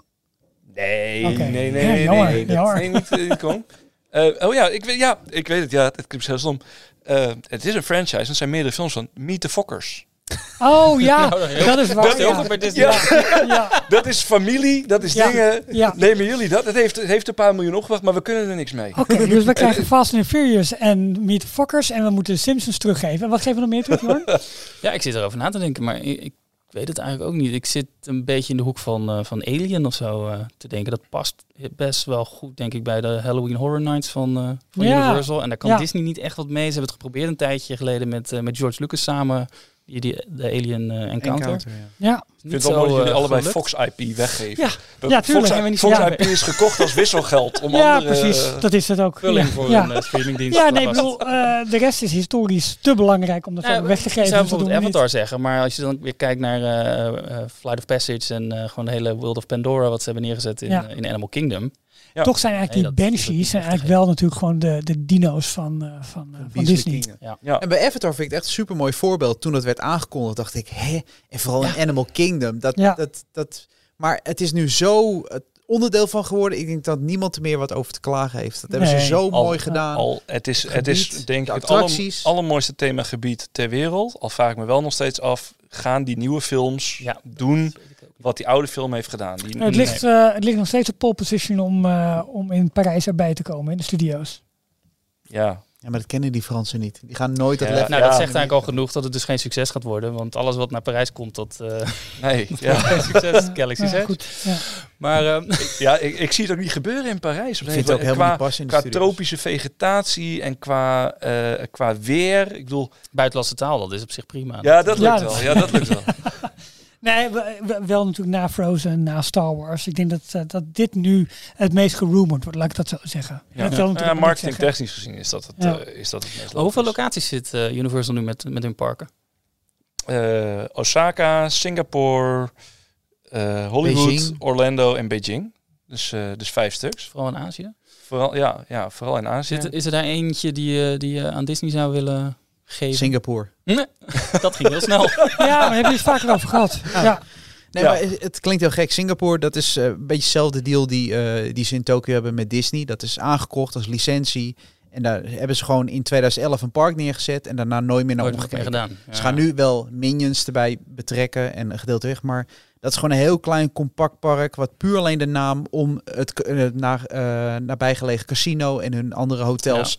Nee, Oké. nee, nee, Ja, nee, nee, dat- nee, niet, eh, niet Kong. Eh, oh ja ik, weet, ja, ik weet het. Ja, het klinkt heel stom. eh, het is een franchise, en er zijn meerdere films van Meet the Fockers. Oh ja, Nou, heel- dat is waar. Dat is heel ja. goed bij Disney. Ja, ja, Dat is familie, dat is Ja, dingen. ja. Nemen jullie dat? Het heeft, het heeft een paar miljoen opgebracht, maar we kunnen er niks mee. Oké, dus we krijgen Fast and Furious en Meet the Fockers en we moeten de Simpsons teruggeven. En wat geven we nog meer terug, Jorn? Ja, ik zit erover na te denken, maar ik, ik weet het eigenlijk ook niet. Ik zit een beetje in de hoek van, eh, van Alien of zo eh, te denken. Dat past best wel goed, denk ik, bij de Halloween Horror Nights van, eh, van Ja. Universal. En daar kan Ja. Disney niet echt wat mee. Ze hebben het geprobeerd een tijdje geleden met, eh, met George Lucas samen. Die, die, de Alien eh, Encounter. Encounter, ja. Ja, Ik vind het wel mooi dat jullie eh, allebei gelukt. Fox IP weggeven. Ja. Dat Ja, tuurlijk. Fox, Zijn we niet Fox IP is gekocht als wisselgeld om ja andere... precies. eh, Dat is het ook. vulling Ja. voor ja. een eh, streamingdienst. Ja, nee, ik bedoel, eh, de rest is historisch te belangrijk om dat Ja, zo weg te geven. zou dus bijvoorbeeld niet. Avatar zeggen, maar als je dan weer kijkt naar eh, eh, Flight of Passage en eh, gewoon de hele World of Pandora, wat ze hebben neergezet in, Ja. in Animal Kingdom. Ja. Toch zijn eigenlijk Nee, die Banshees zijn eigenlijk wel natuurlijk gewoon de, de dino's van, eh, van, van Disney. Ja. Ja. En bij Avatar vind ik het echt een super mooi voorbeeld. Toen dat werd aangekondigd, dacht ik, hè? En vooral in Animal Kingdom. Dat, Ja. dat, dat, maar het is nu zo het onderdeel van geworden. Ik denk dat niemand er meer wat over te klagen heeft. Dat hebben ze zo Al- mooi gedaan. Al, het is, Het het is denk de ik het aller, allermooiste themagebied ter wereld. Al vraag ik me wel nog steeds af, gaan die nieuwe films Ja, doen wat die oude film heeft gedaan? Die, Het, ligt, eh, het ligt nog steeds op pole position om, eh, om in Parijs erbij te komen, in de studio's. Ja, Ja, maar dat kennen die Fransen niet. Die gaan nooit dat Ja, level. Nou, Ja. dat zegt eigenlijk al genoeg dat het dus geen succes gaat worden. Want alles wat naar Parijs komt, dat eh nee. Ja, geen succes. Ja, Edge. goed. Ja. Maar ehm, ja ik, ik zie het ook niet gebeuren in Parijs. Op Ik vind het ook helemaal qua, niet passen in de qua studio's. tropische vegetatie en qua, eh, qua weer. Ik bedoel, buitenlandse taal, dat is op zich prima. ja, dat lukt wel. Ja, dat lukt wel. Nee, we- we- wel natuurlijk na Frozen, na Star Wars. Ik denk dat, eh, dat dit nu het meest gerumored wordt, laat ik dat zo zeggen. Ja. Dat Ja, marketing zeggen. technisch gezien is dat het, Ja. eh, is dat het meest hoeveel locaties zit eh, Universal nu met, met hun parken? Eh, Osaka, Singapore, eh, Hollywood, Beijing. Orlando en Beijing. Dus, eh, dus vijf stuks. Vooral in Azië. Vooral, ja, ja, vooral in Azië. Zit, is er daar eentje die, die je aan Disney zou willen geven? Singapore. Nee, dat ging heel snel. Ja, maar hebben we het vaker over gehad. Ja. Nee, Ja. maar het- klinkt heel gek. Singapore, dat is eh, een beetje dezelfde deal die, eh, die ze in Tokio hebben met Disney. Dat is aangekocht als licentie. En daar hebben ze gewoon in 2011 een park neergezet en daarna nooit meer naar Nooit omgekeken. gedaan. Ja. Ze gaan nu wel Minions erbij betrekken en een gedeelte weg, maar dat is gewoon een heel klein compact park wat puur alleen de naam om het eh, naar, eh nabijgelegen casino en hun andere hotels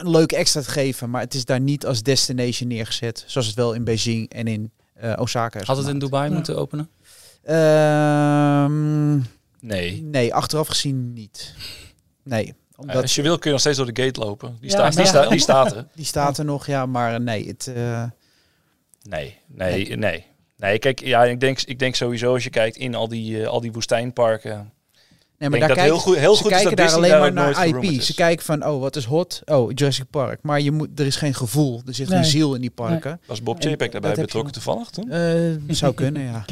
een leuk extra te geven, maar het is daar niet als destination neergezet, zoals het wel in Beijing en in eh, Osaka is. Had het in. Dubai Ja. moeten openen? Ehm, Nee. nee, achteraf gezien niet. Nee, omdat Als je wil kun je nog steeds door de gate lopen. Die, Ja, staat, die, die staat er. die staat er nog, ja, maar nee, het. eh, Nee, nee, nee. Nee, kijk, ja, ik denk, ik denk sowieso als je kijkt in al die, eh, al die woestijnparken. Nee, maar daar dat kijken, heel goed- heel ze goed kijken daar Disney alleen daar maar naar IP. Ze kijken van, oh, wat is hot? Oh, Jurassic Park. Maar je moet, er is geen gevoel. Er zit Nee. geen ziel in die parken. Was Bob Chapek daarbij betrokken toevallig toen? Eh, zou kunnen, ja.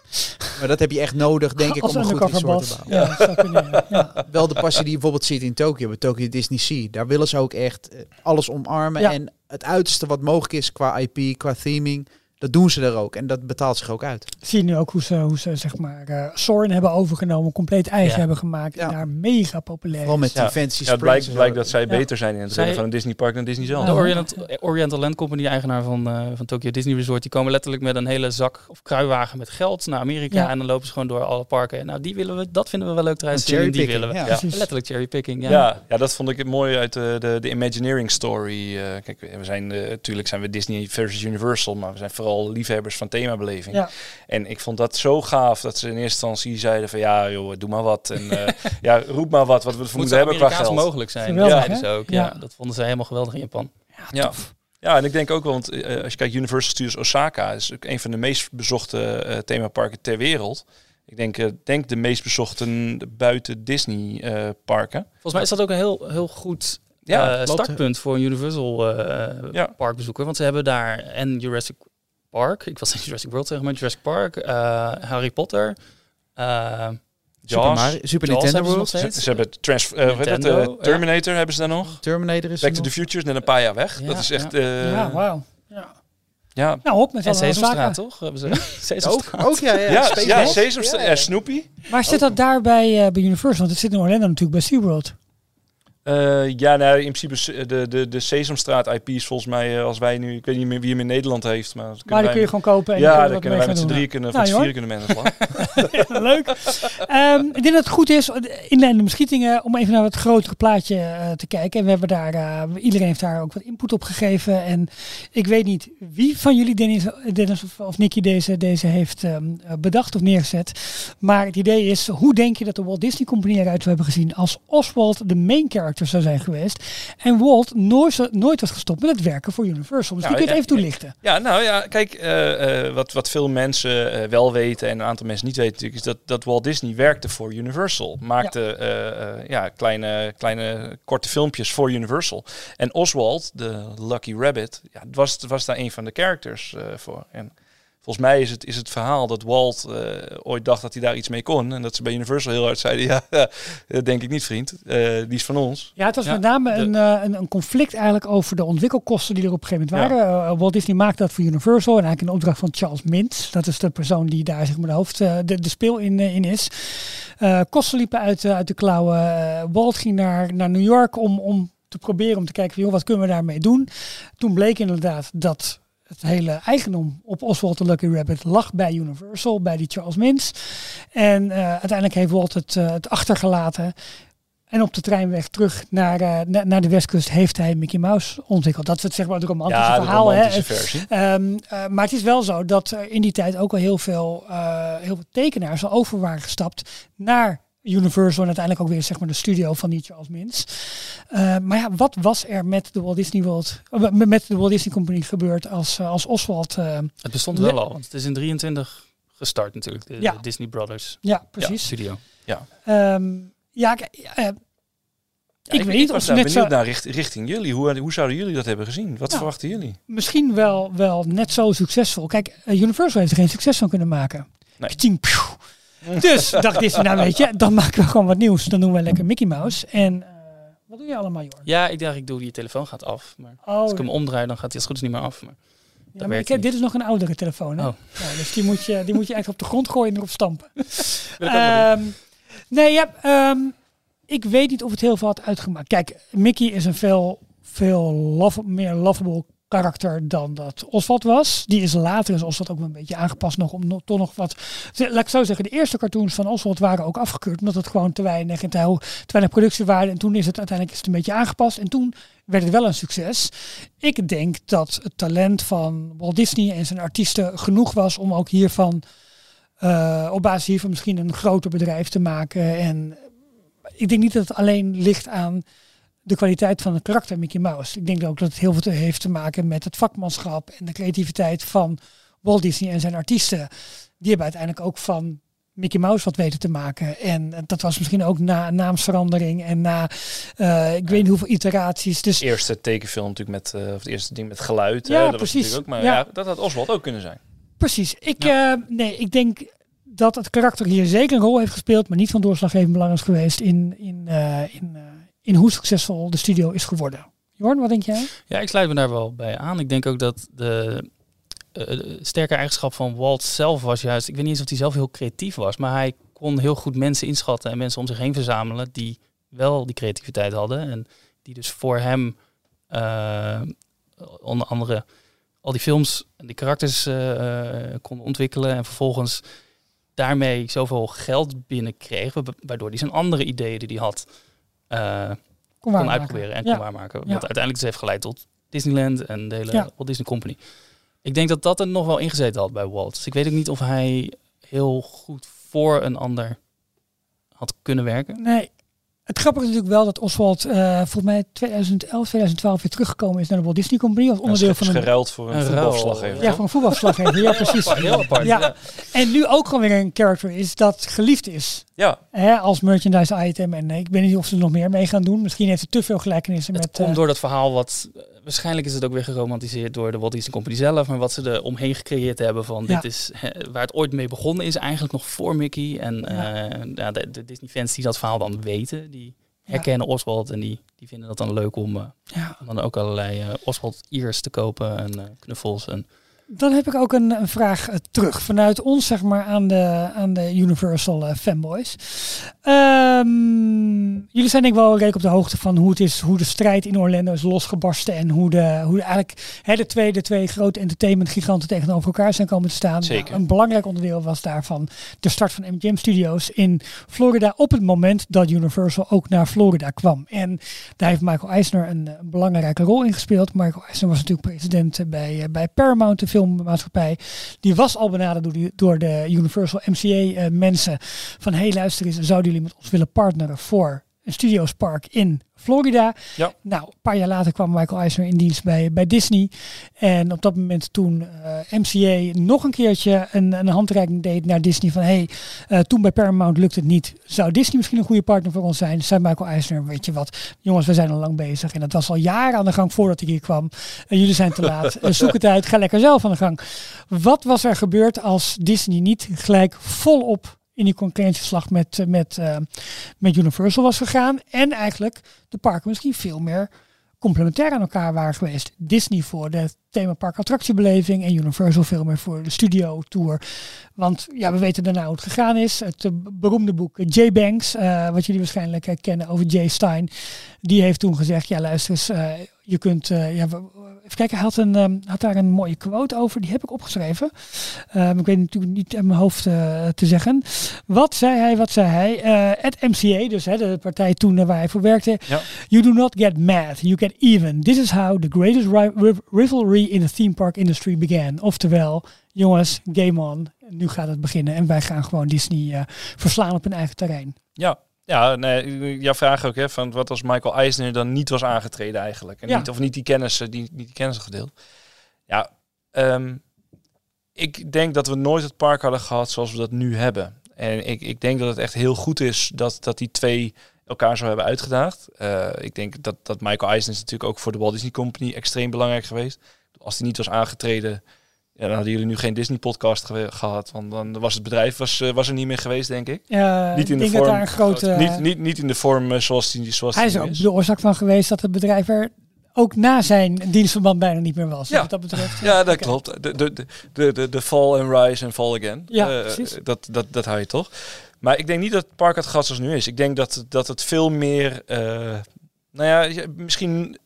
maar dat heb je echt nodig, denk ik, Als om een goed resort te bouwen. Ja, kunnen. Wel de passie die je bijvoorbeeld ziet in Tokio, bij Tokyo Disney Sea. Daar willen ze ook echt eh, alles omarmen. Ja. En het uiterste wat mogelijk is qua IP, qua theming, dat doen ze er ook. En dat betaalt zich ook uit. Zie je nu ook hoe ze, hoe ze zeg maar, eh Soren hebben overgenomen, compleet eigen Ja. hebben gemaakt. En Ja. daar mega populair Vooral met Ja. fantasy Ja, het blijkt, en blijkt dat zij Ja. beter zijn in het Zij- redden van een Disneypark dan Disney zelf. De. Orient, Oriental Land Company, de eigenaar van, eh, van Tokyo Disney Resort, die komen letterlijk met een hele zak of kruiwagen met geld naar Amerika. Ja. En dan lopen ze gewoon door alle parken. Nou, die willen we, dat vinden we wel leuk. Een cherry Die willen we. ja. Letterlijk cherrypicking. Ja. Ja. Ja, dat vond ik mooi uit de, de, de Imagineering story. Eh, kijk, we zijn eh, natuurlijk zijn we Disney versus Universal, maar we zijn vooral liefhebbers van themabeleving. Ja. En ik vond dat zo gaaf dat ze in eerste instantie zeiden van ja, joh, doe maar wat. En eh, ja, roep maar wat, wat we ervoor moeten hebben qua geld. mogelijk zijn. Geweldig, dat zeiden hè? ze ook. Ja. Ja. dat vonden ze helemaal geweldig in Japan. Ja. Ja, en ik denk ook wel, want eh, als je kijkt, Universal Studios Osaka is ook een van de meest bezochte eh, themaparken ter wereld. Ik denk, eh, denk de meest bezochte buiten Disney eh, parken. Volgens mij is dat ook een heel, heel goed Ja, startpunt voor een Universal eh, Ja. parkbezoeker. Want ze hebben daar en Jurassic Park, ik was in Jurassic World maar Jurassic Park, eh, Harry Potter, eh, Super. Mario, Super Jaws Nintendo World. Ze, ze hebben trans, eh, eh, Nintendo, ja. Terminator hebben ze daar nog. Terminator is Back to the. Future is net een paar jaar weg. Ja, dat is echt... ja. eh, ja, wauw. Ja. ja. Nou, op met en alle zaken. Sesamstraat, toch? Hebben ze Ook, Sesamstraat. ook ja, ja. Ja, ja. Sesamstraat, Ja. Snoopy. Maar zit dat daar bij, eh, bij Universal? Want het zit in Orlando natuurlijk bij SeaWorld. Eh, ja, nou, in principe de, de, de Sesamstraat IP is volgens mij, eh, als wij nu, ik weet niet meer wie hem in Nederland heeft, maar, dat Maar die kun je gewoon kopen. En ja, dan kunnen wij met z'n drieën kunnen, Nou, vieren kunnen mensen. Leuk. Ehm, ik denk dat het goed is, inleidende beschietingen, om even naar het grotere plaatje eh, te kijken. En we hebben daar, eh, iedereen heeft daar ook wat input op gegeven. En ik weet niet wie van jullie, Dennis, Dennis of, of Nicky, deze, deze heeft ehm, eh, bedacht of neergezet. Maar het idee is, hoe denk je dat de Walt Disney Company eruit zou hebben gezien als Oswald de main character zou zijn geweest. En Walt nooit, nooit was gestopt met het werken voor Universal. Misschien Nou, kun je het ja, even toelichten. Ja, nou ja, kijk, eh, eh, wat, wat veel mensen eh, wel weten en een aantal mensen niet weten natuurlijk, is dat, dat Walt Disney werkte voor Universal. Maakte eh, ja, kleine, kleine korte filmpjes voor Universal. En Oswald, de Lucky Rabbit, ja, was, was daar een van de characters voor. En volgens mij is het, is het verhaal dat Walt eh, ooit dacht dat hij daar iets mee kon. En dat ze bij Universal heel hard zeiden, ja, dat denk ik niet vriend, Eh, die is van ons. Ja, het was Ja, met name de- een, eh, een, een conflict eigenlijk over de ontwikkelkosten die er op een gegeven moment waren. Eh, Walt Disney maakte dat voor Universal en eigenlijk in opdracht van Charles Mintz. Dat is de persoon die daar zeg maar de hoofd, de, de speel in, in is. Eh, kosten liepen uit, uit de klauwen. Walt ging naar, naar New York om, om te proberen om te kijken van, joh, wat kunnen we daarmee doen. Toen bleek inderdaad dat het hele eigendom op Oswald the Lucky Rabbit lag bij Universal, bij die Charles Mintz. En eh, uiteindelijk heeft Walt het, eh, het achtergelaten. En op de treinweg terug naar, eh, na- naar de westkust heeft hij Mickey Mouse ontwikkeld. Dat is het zeg maar het romantische Ja, de verhaal. Hè? romantische versie. Ehm, eh, maar het is wel zo dat er in die tijd ook al heel veel, heel veel tekenaars al over waren gestapt naar Universal en uiteindelijk ook weer zeg maar de studio van die Charles Mintz. Eh, maar ja, wat was er met de Walt Disney World, eh, met de Walt Disney Company gebeurd als, eh, als Oswald? eh, Het bestond wel al, want het is in 23 gestart natuurlijk, de, Ja. de Disney Brothers ja, precies. studio. Ehm, ja, k- eh, Ja, ik, weet niet of ze daar net benieuwd zo, naar richt- richting jullie. Hoe, hoe zouden jullie dat hebben gezien? Wat Nou, verwachten jullie? misschien wel, wel net zo succesvol. Kijk, Universal heeft er geen succes van kunnen maken. Nee. Dus dacht Disney, nou weet je, dan maken we gewoon wat nieuws. Dan doen we lekker Mickey Mouse. En eh, wat doe je allemaal, joh? Ja, ik dacht, ik doe, je telefoon gaat af. Maar Oh, als ik hem omdraai, dan gaat hij als het goed is niet meer af. Maar ja, maar ik heb, dit is nog een oudere telefoon. Hè? Oh. Ja, dus die moet, je, die moet je echt op de grond gooien en erop stampen. Ehm, nee, ja, ehm, ik weet niet of het heel veel had uitgemaakt. Kijk, Mickey is een veel, veel love, meer lovable karakter dan dat Oswald was. Die is later is Oswald ook een beetje aangepast nog om toch nog wat... Laat ik zo zeggen, de eerste cartoons van Oswald waren ook afgekeurd omdat het gewoon te weinig en te, ho- te weinig productiewaarde. En toen is het uiteindelijk is het een beetje aangepast en toen werd het wel een succes. Ik denk dat het talent van Walt Disney en zijn artiesten genoeg was om ook hiervan eh, op basis hiervan misschien een groter bedrijf te maken. En ik denk niet dat het alleen ligt aan de kwaliteit van het karakter Mickey Mouse. Ik denk ook dat het heel veel te- heeft te maken met het vakmanschap en de creativiteit van Walt Disney en zijn artiesten. Die hebben uiteindelijk ook van Mickey Mouse wat weten te maken. En eh, dat was misschien ook na een naamsverandering en na eh, ik weet niet hoeveel iteraties. Dus eerste tekenfilm natuurlijk met, eh, of het eerste ding met geluid. Ja, hè, dat precies. Ook, maar Ja. ja. dat had Oswald ook kunnen zijn. Precies. Ik, nee, ik denk dat het karakter hier zeker een rol heeft gespeeld, maar niet van doorslaggevend belang is geweest in, in, in, in hoe succesvol de studio is geworden. Jorn, wat denk jij? Ja, ik sluit me daar wel bij aan. Ik denk ook dat de, eh, de sterke eigenschap van Walt zelf was juist... Ik weet niet eens of hij zelf heel creatief was, maar hij kon heel goed mensen inschatten en mensen om zich heen verzamelen die wel die creativiteit hadden. En die dus voor hem eh, onder andere al die films en die karakters eh, eh, konden ontwikkelen. En vervolgens daarmee zoveel geld binnenkreeg, wa- waardoor hij zijn andere ideeën die hij had eh, Kom kon waarmaken. uitproberen en Ja. kon waarmaken. Wat Ja. uiteindelijk dus heeft geleid tot Disneyland en de hele Ja. Walt Disney Company. Ik denk dat dat er nog wel ingezeten had bij Walt. Dus ik weet ook niet of hij heel goed voor een ander had kunnen werken. Nee. Het grappige is natuurlijk wel dat Oswald eh volgens mij 2011, 2012 weer teruggekomen is naar de Walt Disney Company als onderdeel van een, geruild voor een, Een voetbalverslaggever. ja, van een voetbalverslaggever. ja, precies. Heel apart. Ja. Ja. En nu ook gewoon weer een character is dat geliefd is. Ja, Hè, als merchandise item. En eh, ik weet niet of ze er nog meer mee gaan doen. Misschien heeft het te veel gelijkenissen Het met... komt eh, door dat verhaal wat... eh, Waarschijnlijk is het ook weer geromantiseerd door de Walt Disney Company zelf. Maar wat ze er omheen gecreëerd hebben van... Ja. Dit is waar het ooit mee begonnen is. Eigenlijk nog voor Mickey. En Ja. de, de Disney fans die dat verhaal dan weten... Die herkennen Oswald en die, die vinden dat dan leuk om... dan ook allerlei Oswald ears te kopen en knuffels. En Dan heb ik ook een, een vraag eh, terug vanuit ons, zeg maar, aan de, aan de Universal eh, fanboys. Ehm, jullie zijn denk ik wel redelijk op de hoogte van hoe het is, hoe de strijd in Orlando is losgebarsten en hoe, de, hoe de eigenlijk hè, de, twee, de twee grote entertainment giganten tegenover elkaar zijn komen te staan. Zeker. Nou, een belangrijk onderdeel was daarvan de start van MGM Studios in Florida op het moment dat Universal ook naar Florida kwam. En daar heeft Michael Eisner een, een belangrijke rol in gespeeld. Michael Eisner was natuurlijk president eh, bij, bij Paramount, de filmmaatschappij. Die was al benaderd door, die, door de Universal MCA eh, mensen van hey luister eens, zouden jullie met ons willen partneren voor een studiospark in Florida. Ja. Nou, een paar jaar later kwam Michael Eisner in dienst bij, bij Disney. En op dat moment toen eh, MCA nog een keertje een, een handreiking deed naar Disney van hey, eh, toen bij Paramount lukt het niet. Zou Disney misschien een goede partner voor ons zijn? Zei Michael Eisner, weet je wat, jongens, we zijn al lang bezig. En dat was al jaren aan de gang voordat ik hier kwam. En jullie zijn te laat. Zoek het uit, ga lekker zelf aan de gang. Wat was er gebeurd als Disney niet gelijk volop in die concurrentieslag met, eh, met, eh, met Universal was gegaan. En eigenlijk de parken misschien veel meer complementair aan elkaar waren geweest. Disney voor de themapark attractiebeleving en Universal veel meer voor de studio tour. Want ja, we weten daarna hoe het gegaan is. Het eh, beroemde boek Jay Banks, wat jullie waarschijnlijk kennen over Jay Stein, die heeft toen gezegd, ja luister je kunt, eh, ja, even kijken, hij had, een, ehm, had daar een mooie quote over, die heb ik opgeschreven. Ehm, ik weet natuurlijk niet in mijn hoofd eh, te zeggen. Wat zei hij, wat zei hij? Eh at MCA, dus hè, de partij toen eh, waar hij voor werkte. Ja. You do not get mad, you get even. This is how the greatest ri- riv- rivalry in the theme park industry began. Oftewel, jongens, game on. Nu gaat het beginnen en wij gaan gewoon Disney eh, verslaan op hun eigen terrein. Ja, ja nee, jouw vraag ook, hè, van wat als Michael Eisner dan niet was aangetreden eigenlijk. En Ja. niet, of niet die kennis, eh, die, niet die kennis gedeeld. Ja, ehm, ik denk dat we nooit het park hadden gehad zoals we dat nu hebben. En ik, ik denk dat het echt heel goed is dat, dat die twee elkaar zo hebben uitgedaagd. Eh, ik denk dat, dat Michael Eisner is natuurlijk ook voor de Walt Disney Company extreem belangrijk geweest. Als hij niet was aangetreden, ja, dan hadden jullie nu geen Disney-podcast gehad. Want dan was het bedrijf was, eh, was er niet meer geweest, denk ik. Uh, Niet in de vorm- dat daar een grote... Niet, niet, niet in de vorm eh, zoals die, zoals hij is ook de oorzaak van geweest dat het bedrijf er ook na zijn dienstverband bijna niet meer was. Ja. Wat dat betreft. Ja, dat klopt. De, de, de, de, de, de fall and rise and fall again. Ja, Eh, precies. dat, dat, dat hou je toch. Maar ik denk niet dat het park het gas zoals nu is. Ik denk dat, dat het veel meer, eh, nou ja, je- misschien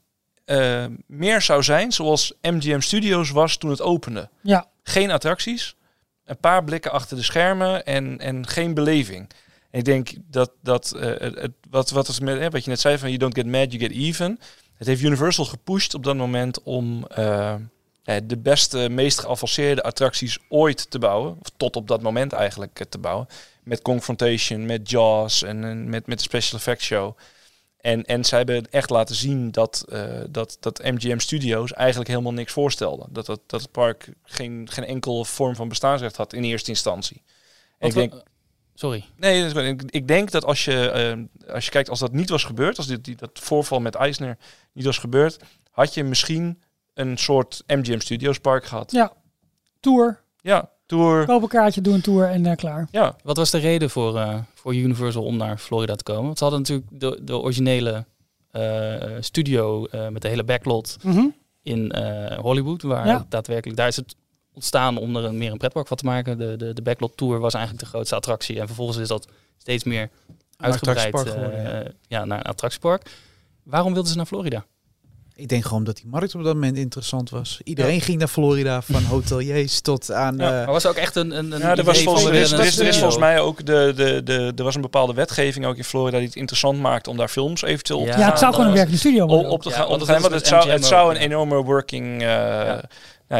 eh, meer zou zijn zoals MGM Studios was toen het opende. Ja, Geen attracties, een paar blikken achter de schermen en, en geen beleving. En ik denk dat, dat eh, het, het- wat, wat, is met, wat je net zei van you don't get mad, you get even. Het heeft Universal gepusht op dat moment om eh, de beste, meest geavanceerde attracties ooit te bouwen. Of tot op dat moment eigenlijk te bouwen. Met Confrontation, met Jaws en, en met, met de Special Effects Show. En, en zij hebben echt laten zien dat, eh, dat, dat MGM Studios eigenlijk helemaal niks voorstelde. Dat, dat, dat het park geen, geen enkel vorm van bestaansrecht had in eerste instantie. En ik denk, Sorry. Nee, ik, ik denk dat als je, eh, als je kijkt, als dat niet was gebeurd, als dit, die, dat voorval met Eisner niet was gebeurd, had je misschien een soort MGM Studios park gehad. ja. Tour. Ja, tour. Koop een kaartje, doe een tour en uh, klaar. Ja, Wat was de reden voor, uh, voor Universal om naar Florida te komen? Want ze hadden natuurlijk de, de originele uh, studio uh, met de hele backlot mm -hmm. in Hollywood, waar ja. daadwerkelijk daar is het ontstaan om er een, meer een pretpark van te maken. De, de, de backlot tour was eigenlijk de grootste attractie en vervolgens is dat steeds meer uitgebreid geworden, ja. ja, naar een attractiepark. Waarom wilden ze naar Florida? Ik denk gewoon dat die markt op dat moment interessant was. Iedereen ja. ging naar Florida, van hoteliers tot aan... Ja, maar was ook echt een... een, een ja, er, was volgens, er, is, er, is, er is volgens mij ook de, de, de, er was een bepaalde wetgeving ook in Florida die het interessant maakte om daar films eventueel op ja, te gaan. Ja, het zou gewoon een werkende studio worden. Op, op te gaan, op te gaan want het zou, het zou een enorme working... Uh,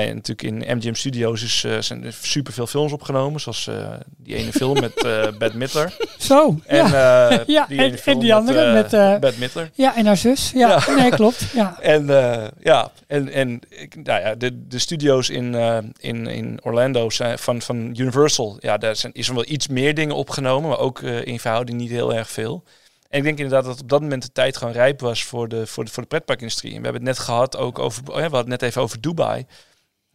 ja. Natuurlijk in MGM Studios is, uh, zijn er superveel films opgenomen. Zoals uh, die ene film met uh, Bette Midler. Zo, en, ja. ja, die en, en, die andere met... met Bette Midler. Ja, en haar zus. Ja, ja. nee, klopt. Ja. en ja, en, en nou ja, de, de studio's in, in, in Orlando zijn van, van Universal... Ja, daar zijn, is er wel iets meer dingen opgenomen, maar ook in verhouding niet heel erg veel. En ik denk inderdaad dat op dat moment de tijd gewoon rijp was voor de, voor de, voor de pretparkindustrie. En we hebben het net gehad ook over... We hadden het net even over Dubai...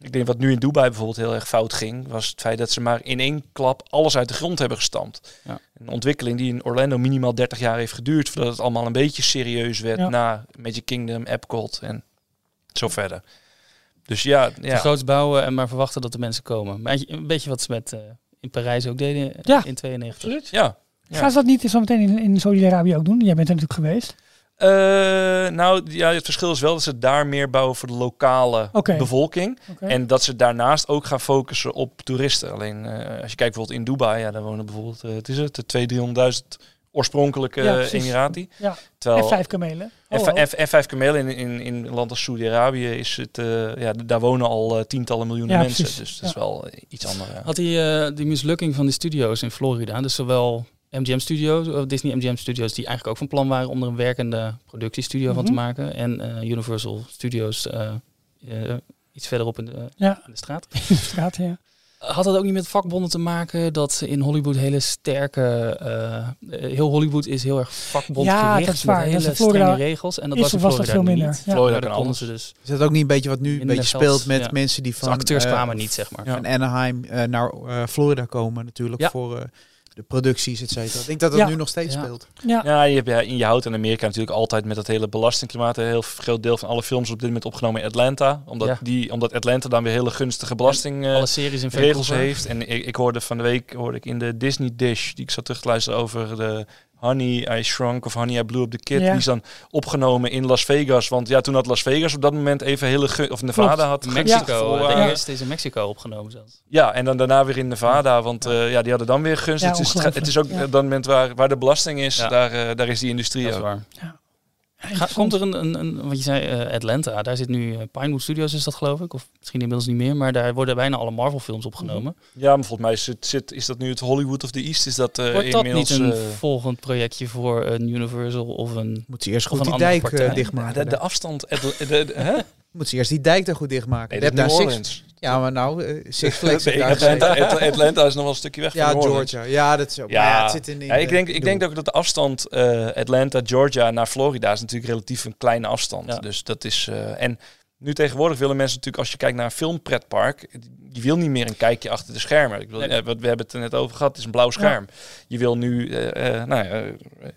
Ik denk wat nu in Dubai bijvoorbeeld heel erg fout ging, was het feit dat ze maar in één klap alles uit de grond hebben gestampt. Ja. Een ontwikkeling die in Orlando minimaal 30 jaar heeft geduurd, voordat het allemaal een beetje serieus werd ja. na Magic Kingdom, Epcot en zo verder. Dus ja, Te ja. groots bouwen en maar verwachten dat de mensen komen. Maar een beetje wat ze met eh, in Parijs ook deden eh, Ja. in 92. Absoluut. ja. Ja. Gaan ze dat niet zo meteen in, in Saudi-Arabië ook doen? Jij bent er natuurlijk geweest. Eh, nou, ja, het verschil is wel dat ze daar meer bouwen voor de lokale bevolking. En dat ze daarnaast ook gaan focussen op toeristen. Alleen eh, als je kijkt bijvoorbeeld in Dubai, ja, daar wonen bijvoorbeeld, eh, het is het, de 200.000, 300.000 oorspronkelijke Ja. Emirati. Ja. Terwijl En vijf kamelen. en, Oh, oh. vijf kamelen in, in, in een land als Saudi-Arabië is het, eh, ja, daar wonen al tientallen miljoenen Ja, mensen. precies. Dus dat is wel iets anders. Had die, eh, die mislukking van de studio's in Florida, dus zowel MGM Studios, of Disney MGM Studios, die eigenlijk ook van plan waren om er een werkende productiestudio van te Mhm. maken, en eh, Universal Studios eh, eh, iets verderop in de, Ja, in de straat. in de straat, ja. Had het ook niet met vakbonden te maken dat in Hollywood hele sterke, heel Hollywood is heel erg vakbondgericht Ja, dat is waar. met Dat is hele strenge regels en dat is was in was dat veel minder? niet. Ja. Florida konden ze dus. Is dat ook niet een beetje wat nu een beetje speelt met ja. mensen die De van, acteurs kwamen niet, zeg maar. Ja. van Anaheim naar eh, Florida komen natuurlijk Ja. voor eh, de producties, et cetera. Ik denk dat dat Ja. nu nog steeds Ja. speelt. Ja, Ja, je, hebt, ja, je houdt in Amerika natuurlijk altijd met dat hele belastingklimaat. Een heel groot deel van alle films op dit moment opgenomen in Atlanta. Omdat, Ja. die, omdat Atlanta dan weer hele gunstige belasting eh, in Vancouver. heeft. En ik, ik hoorde van de week hoorde ik in de Disney Dish, die ik zat terug te luisteren over de Honey I Shrunk of Honey I Blew Up the Kid. Ja. Die is dan opgenomen in Las Vegas. Want ja, toen had Las Vegas op dat moment even hele of Nevada Klopt. had Mexico. voor, eh, de eerste is in Mexico opgenomen zelfs. ja, en dan daarna weer in Nevada, want eh, ja, die hadden dan weer gunst. Ja, het, is, het is ook dat moment waar, waar de belasting is, Ja. daar, eh, daar is die industrie Dat is ook. waar. Komt er een, een, een, wat je zei, eh, Atlanta, daar zit nu eh, Pinewood Studios is dat geloof ik, of misschien inmiddels niet meer, maar daar worden bijna alle Marvel films opgenomen. Ja, maar volgens mij is, het, zit, is dat nu het Hollywood of the East? Is dat eh Wordt dat niet inmiddels... een eh, volgend projectje voor een Universal of een... Moet ze eerst goed een die andere dijk dichtmaken. de, de afstand... het- de, de, hè? Moet ze eerst die dijk daar goed dichtmaken. Nee, dat Six, ja, maar nou, eh, Six Flags. Nee, daar Atlanta, is nog wel een stukje weg Ja, van New Orleans. Georgia. Ja, dat is ook. Ja. het zit in, Ja, ik de- denk, ik de denk ook dat de afstand eh, Atlanta, Georgia naar Florida is natuurlijk relatief een kleine afstand. Dus dat is... eh, en nu tegenwoordig willen mensen natuurlijk, als je kijkt naar een filmpretpark, je wil niet meer een kijkje achter de schermen. Ik bedoel, Nee. eh, wat we hebben het er net over gehad, het is een blauw scherm. Je wil nu, eh, eh, nou ja,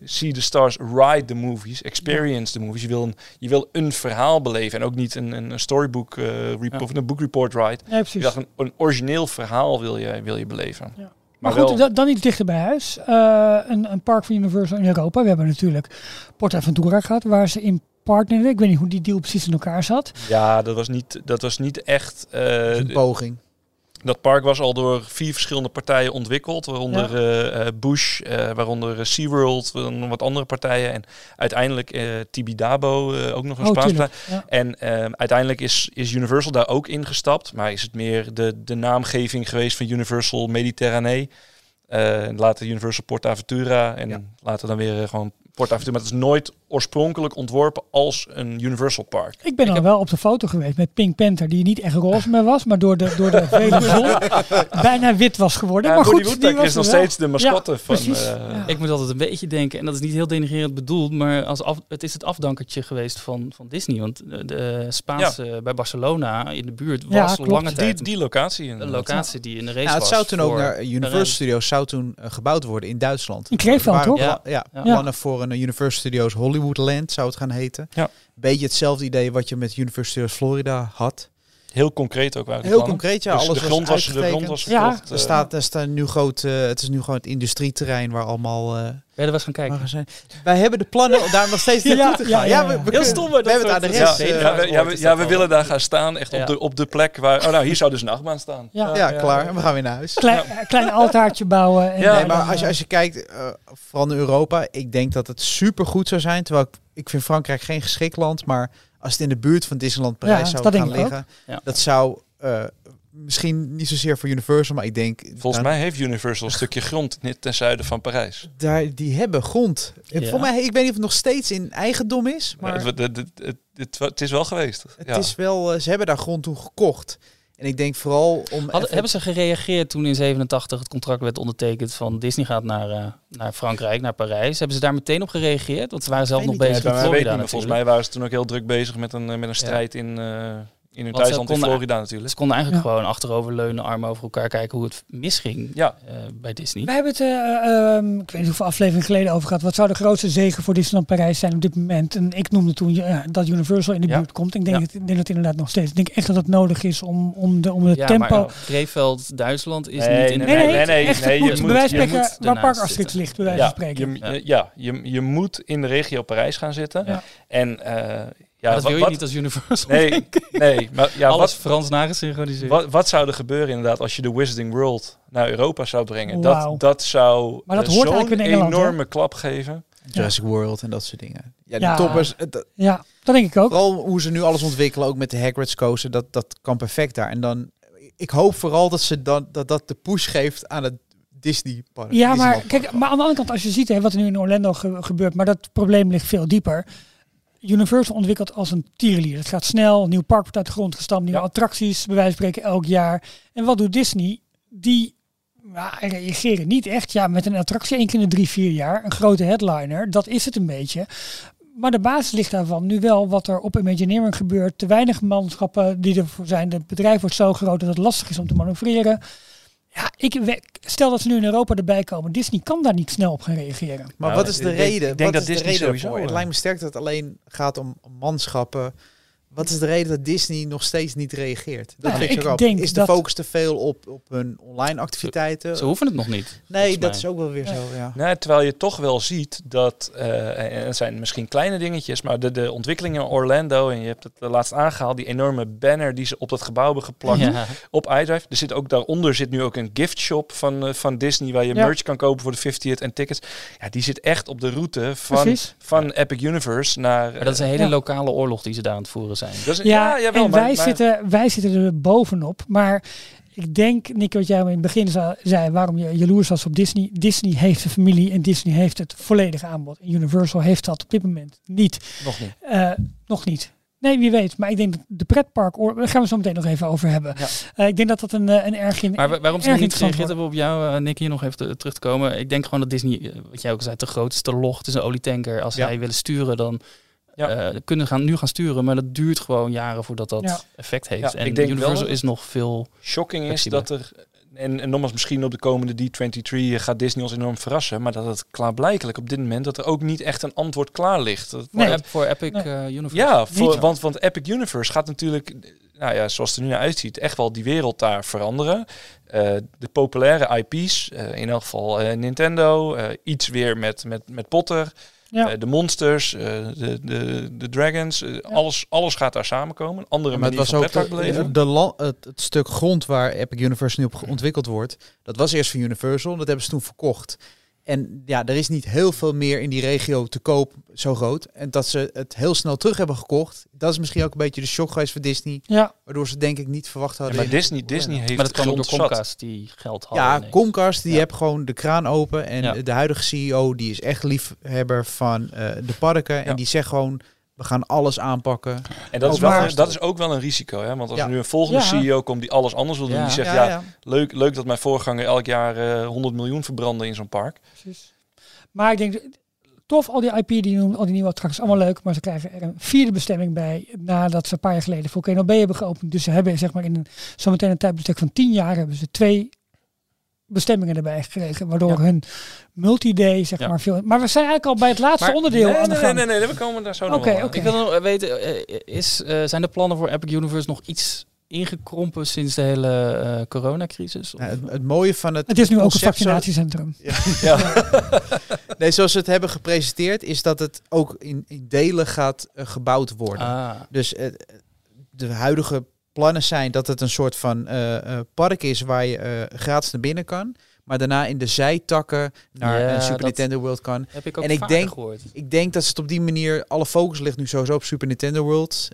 see the stars, ride the movies, experience the movies. Je wil een, je wil een verhaal beleven en ook niet een, een storybook eh, rep- Ja. of een book report ride. Ja, Je dacht, een, een origineel verhaal wil je, wil je beleven. Ja. Maar, Maar goed, wel, da- dan iets dichter bij huis. Eh, een, een park van Universal in Europa. We hebben natuurlijk PortAventura gehad, waar ze in partnerden. Ik weet niet hoe die deal precies in elkaar zat. ja, dat was niet, dat was niet echt... eh, een poging. Dat park was al door vier verschillende partijen ontwikkeld, waaronder eh, eh, Bush, eh, waaronder SeaWorld, waaronder wat andere partijen en uiteindelijk eh Tibidabo, eh, ook nog een Oh, Spaans. Ja. En eh, uiteindelijk is, is Universal daar ook ingestapt, maar is het meer de, de naamgeving geweest van Universal Mediterranee. Eh, later Universal PortAventura en Ja. later dan weer gewoon PortAventura. Maar het is nooit oorspronkelijk ontworpen als een Universal Park. Ik ben al wel op de foto geweest met Pink Panther, die niet echt roze meer was, maar door de, door de vele zon bijna wit was geworden. Ja, maar goed, die was is nog er wel. steeds de mascotte van... precies. eh, Ja. Ik moet altijd een beetje denken, en dat is niet heel denigrerend bedoeld, maar als af, het is het afdankertje geweest van, van Disney. Want de, de Spaanse bij Barcelona in de buurt was lange Die, tijd die locatie. een inderdaad. locatie die in de race Ja, het was. zou toen ook naar Universal. Studios zou toen eh, gebouwd worden in Duitsland. In Er waren toch? Ja, Ja. plannen voor een Universal Studios Hollywoodland zou het gaan heten. Ja. Beetje hetzelfde idee wat je met Universal Studios Florida had. Heel concreet ook waren de Heel plannen. concreet, ja. Dus alles de, grond was, de uitgetekend. grond was Ja. verkocht. Er eh, staat, er staat nu groot, eh, het is nu gewoon het industrieterrein waar allemaal eh Ben je er was gaan kijken? magazijn. Wij hebben de plannen om daar nog steeds Ja, naartoe te ja, gaan. ja, Ja, we, ja. we Heel stom, We hebben het adres. ja, Ja, eh, ja, we, ja, we, ja, we willen daar gaan staan, echt Ja. op, de, op de plek waar... Oh, nou, hier zou dus een achtbaan staan. Ja. ja, klaar. En we gaan weer naar huis. Klein, klein altaartje bouwen. En Ja, Nee, maar als je, eh, als je kijkt, eh, vooral in Europa, ik denk dat het super goed zou zijn. Terwijl ik, ik vind Frankrijk geen geschikt land, maar als het in de buurt van Disneyland Parijs Ja, zou gaan liggen, Ja. dat zou eh, misschien niet zozeer voor Universal, maar ik denk Volgens mij heeft Universal een stukje grond net ten zuiden van Parijs. daar die hebben grond. Ja. Voor mij, ik weet niet of het nog steeds in eigendom is, maar het, het, het, het, het- het is wel geweest. het ja. is wel, eh, ze hebben daar grond toe gekocht. En ik denk vooral om. Hadden, even- hebben ze gereageerd toen in 87 het contract werd ondertekend van Disney gaat naar, eh, naar Frankrijk, naar Parijs? Hebben ze daar meteen op gereageerd? Want ze waren zelf nog bezig met Florida volgens mij waren ze toen ook heel druk bezig met een, eh, met een strijd in, eh, In hun thuisland in konden- Florida natuurlijk. Ze konden eigenlijk Ja. gewoon achteroverleunen, armen over elkaar kijken hoe het misging Ja. eh, bij Disney. Wij hebben het, eh, ehm, ik weet niet hoeveel afleveringen geleden over gehad. Wat zou de grootste zegen voor Disneyland Parijs zijn op dit moment? En ik noemde toen eh, dat Universal in de Ja. buurt komt. Ik denk, Ja. het, ik denk dat inderdaad nog steeds. Ik denk echt dat het nodig is om, om, de, om het ja, tempo... maar Krefeld, Duitsland is Nee, niet in de Nee, nee, nee, nee, echt, nee, het je moet, moet- bij wijze van je waar Park Asterix ligt, bij wijze Ja, van spreken. je, je- ja je, je moet in de regio Parijs gaan zitten. Ja. En eh, ja, dat wat- wil je wat- niet als Universal. Nee, nee, maar ja, Alles wat, Frans nagesynchroniseerd. wat, wat zou er gebeuren inderdaad als je de Wizarding World naar Europa zou brengen? Dat, dat zou Maar dat eh, hoort zo'n eigenlijk in Engeland, enorme klap geven. Jurassic World en dat soort dingen. Ja, de Ja. toppers. dat- Ja, dat denk ik ook. Vooral hoe ze nu alles ontwikkelen, ook met de Hagrid's coaster, dat, dat kan perfect daar. En dan, ik hoop vooral dat ze dan, dat, dat de push geeft aan het Disney park. Ja, maar kijk, maar aan de andere kant, als je ziet hè, wat er nu in Orlando ge- gebeurt, maar dat probleem ligt veel dieper. Universal ontwikkelt als een tierenlier. Het gaat snel, nieuw park wordt uit de grond gestampt, nieuwe Ja. attracties, bij wijze van spreken elk jaar. En wat doet Disney? Die ja, reageren niet echt. Ja, met een attractie één keer in de drie, vier jaar, een grote headliner, dat is het een beetje. Maar de basis ligt daarvan nu wel wat er op Imagineering gebeurt. Te weinig manschappen die ervoor zijn. Het bedrijf wordt zo groot dat het lastig is om te manoeuvreren. Ja, ik stel dat ze nu in Europa erbij komen. Disney kan daar niet snel op gaan reageren. Maar Nou, wat is de ik reden? ik denk wat dat is de Disney reden sowieso? Het lijkt me sterk dat het alleen gaat om om manschappen. Wat is de reden dat Disney nog steeds niet reageert? Dat Nou, ik denk Is de dat- focus te veel op, op hun online activiteiten? Ze hoeven het nog niet. nee, dat is ook wel weer Ja. zo. Ja. Nou, terwijl je toch wel ziet dat, eh, en het zijn misschien kleine dingetjes, maar de, de ontwikkelingen in Orlando, en je hebt het eh, laatst aangehaald, die enorme banner die ze op dat gebouw hebben geplakt Ja. op iDrive. Er zit ook daaronder zit nu ook een gift shop van, eh, van Disney waar je Ja. merch kan kopen voor de 50th en tickets. Ja, die zit echt op de route van, Precies. van Epic Universe naar... Maar dat is een hele Ja. lokale oorlog die ze daar aan het voeren zijn. is- Ja, jawel, en maar- wij, maar- zitten, wij zitten er bovenop. Maar ik denk, Nick, wat jij in het begin zei, waarom je jaloers was op Disney. Disney heeft een familie en Disney heeft het volledige aanbod. En Universal heeft dat op dit moment niet. Nog niet. Eh, nog niet. Nee, wie weet. Maar ik denk dat de pretpark, daar gaan we zo meteen nog even over hebben. Ja. Eh, ik denk dat dat een, eh, een erg in. Maar wa- waarom ze niet gereageerd hebben op jou, eh, Nick, hier nog even te- terug te komen. Ik denk gewoon dat Disney, wat jij ook zei, te groot is, te log. Het is een olietanker. Als Ja. zij willen sturen, dan Ja. eh, kunnen gaan, nu gaan sturen. Maar dat duurt gewoon jaren voordat dat Ja. effect heeft. Ja, en ik denk Universal is nog veel... Shocking is dat er, en, en nogmaals misschien op de komende D23 gaat Disney ons enorm verrassen, maar dat het klaarblijkelijk op dit moment dat er ook niet echt een antwoord klaar ligt. Dat- Nee. Voor, Ep- voor Epic Nee. eh, Universe. Ja, voor, want, want Epic Universe gaat natuurlijk, nou ja, zoals het er nu naar uitziet, echt wel die wereld daar veranderen. Eh, de populaire IP's, eh, in elk geval eh, Nintendo, eh, iets weer met, met, met Potter, Ja. eh, de monsters, eh, de, de, de dragons, eh, alles, alles gaat daar samenkomen. Andere Maar het manier was van ook pretpark de, beleven. de la- het, het stuk grond waar Epic Universe nu op ontwikkeld wordt. Dat was eerst van Universal. Dat hebben ze toen verkocht. En ja, er is niet heel veel meer in die regio te koop, zo groot. En dat ze het heel snel terug hebben gekocht. Dat is misschien ook een beetje de shock geweest voor Disney. ja, Waardoor ze denk ik niet verwacht Ja, hadden. maar Disney, Disney heeft Maar dat kwam door zat. Die geld hadden. Ja, ineens. Comcast die Ja. heeft gewoon de kraan open. En Ja. de huidige CEO die is echt liefhebber van eh, de parken. Ja. En die zegt gewoon, we gaan alles aanpakken. En dat is, Ook wel, dat is ook wel een risico. Hè? Want als Ja. er nu een volgende Ja. CEO komt die alles anders wil doen. Ja. Die zegt, Ja, ja, ja. Leuk, leuk dat mijn voorganger elk jaar eh 100 miljoen verbrandde in zo'n park. precies. Maar ik denk, tof, al die IP die je noemt, al die nieuwe attracties, allemaal leuk. Maar ze krijgen er een vierde bestemming bij nadat ze een paar jaar geleden Volcano Bay hebben geopend. Dus ze hebben zeg maar in een, zometeen een tijdbestek van tien jaar hebben ze twee bestemmingen erbij gekregen. Waardoor Ja. hun multi-day zeg Ja. maar veel... Maar we zijn eigenlijk al bij het laatste Maar- onderdeel nee, aan de nee, gang. nee, nee, nee, we komen daar zo nog Oké, oké. Ik wil nog weten, eh, is, eh, zijn de plannen voor Epic Universe nog iets ingekrompen sinds de hele eh, coronacrisis? Of- Nou, het, het mooie van het Het is nu ook een vaccinatiecentrum. Ja. Nee, zoals ze het hebben gepresenteerd, is dat het ook in, in delen gaat gebouwd worden. Ah, Dus de huidige plannen zijn dat het een soort van eh, eh, park is waar je eh, gratis naar binnen kan. Maar daarna in de zijtakken naar Ja, een Super Nintendo World kan. heb ik ook En ik denk- gehoord. Ik denk dat ze het op die manier, alle focus ligt nu sowieso op Super Nintendo World.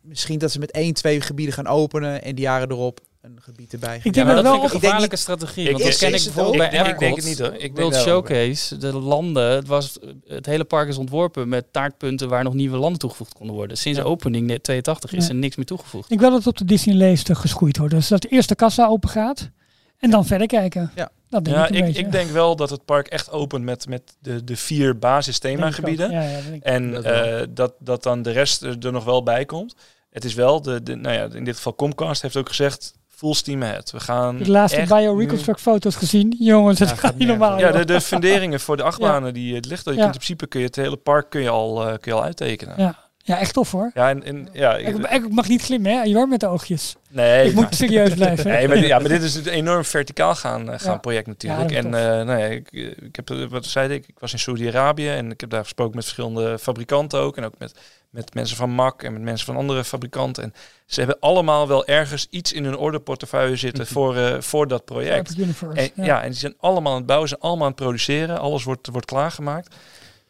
Misschien dat ze met één, twee gebieden gaan openen en de jaren erop een gebied erbij. Ik Ja, denk maar dat dat wel... vind ik een ik gevaarlijke strategie. Ik- Want dat ken ik bijvoorbeeld ook, bij Ik denk het niet hoor. Ik World Showcase, de landen, het, was, het hele park is ontworpen met taartpunten waar nog nieuwe landen toegevoegd konden worden. Sinds Ja. opening net 82 is Ja. er niks meer toegevoegd. Ik wil dat het op de Disney-leest geschoeid wordt. Dus dat eerst de kassa open gaat en dan verder kijken. Ja. Dat denk Ja, ik ik, ik denk wel dat het park echt opent met, met de, de vier basisthemagebieden. Ja, ja. En Dat eh, dat, dat dan de rest er er nog wel bij komt. het is wel, de, de, nou ja, in dit geval Comcast heeft ook gezegd, full steam ahead. We gaan De laatste echt nu- bioreconstruct foto's gezien. Jongens, het Ja, gaat niet normaal. Ja, de, de funderingen voor de achtbanen die het ligt. Je Ja. kunt in principe kun je het hele park kun je al, eh, kun je al uittekenen. Ja, Ja. ja, echt tof hoor. en, en ja, Ik, ik mag niet glimmen, hè? Je hoort met de oogjes. nee, ik moet serieus blijven. Nee, maar, dit- ja, maar dit is een enorm verticaal gaan, eh, gaan Ja. project natuurlijk. Ja, en eh, nou ja, ik, ik heb, wat zei ik, ik was in Saudi-Arabië en ik heb daar gesproken met verschillende fabrikanten ook. En ook met, met mensen van MAC en met mensen van andere fabrikanten. En ze hebben allemaal wel ergens iets in hun orderportefeuille zitten voor, eh, voor dat project. Universe. En, ja. en die zijn allemaal aan het bouwen, zijn allemaal aan het produceren. Alles wordt, wordt klaargemaakt.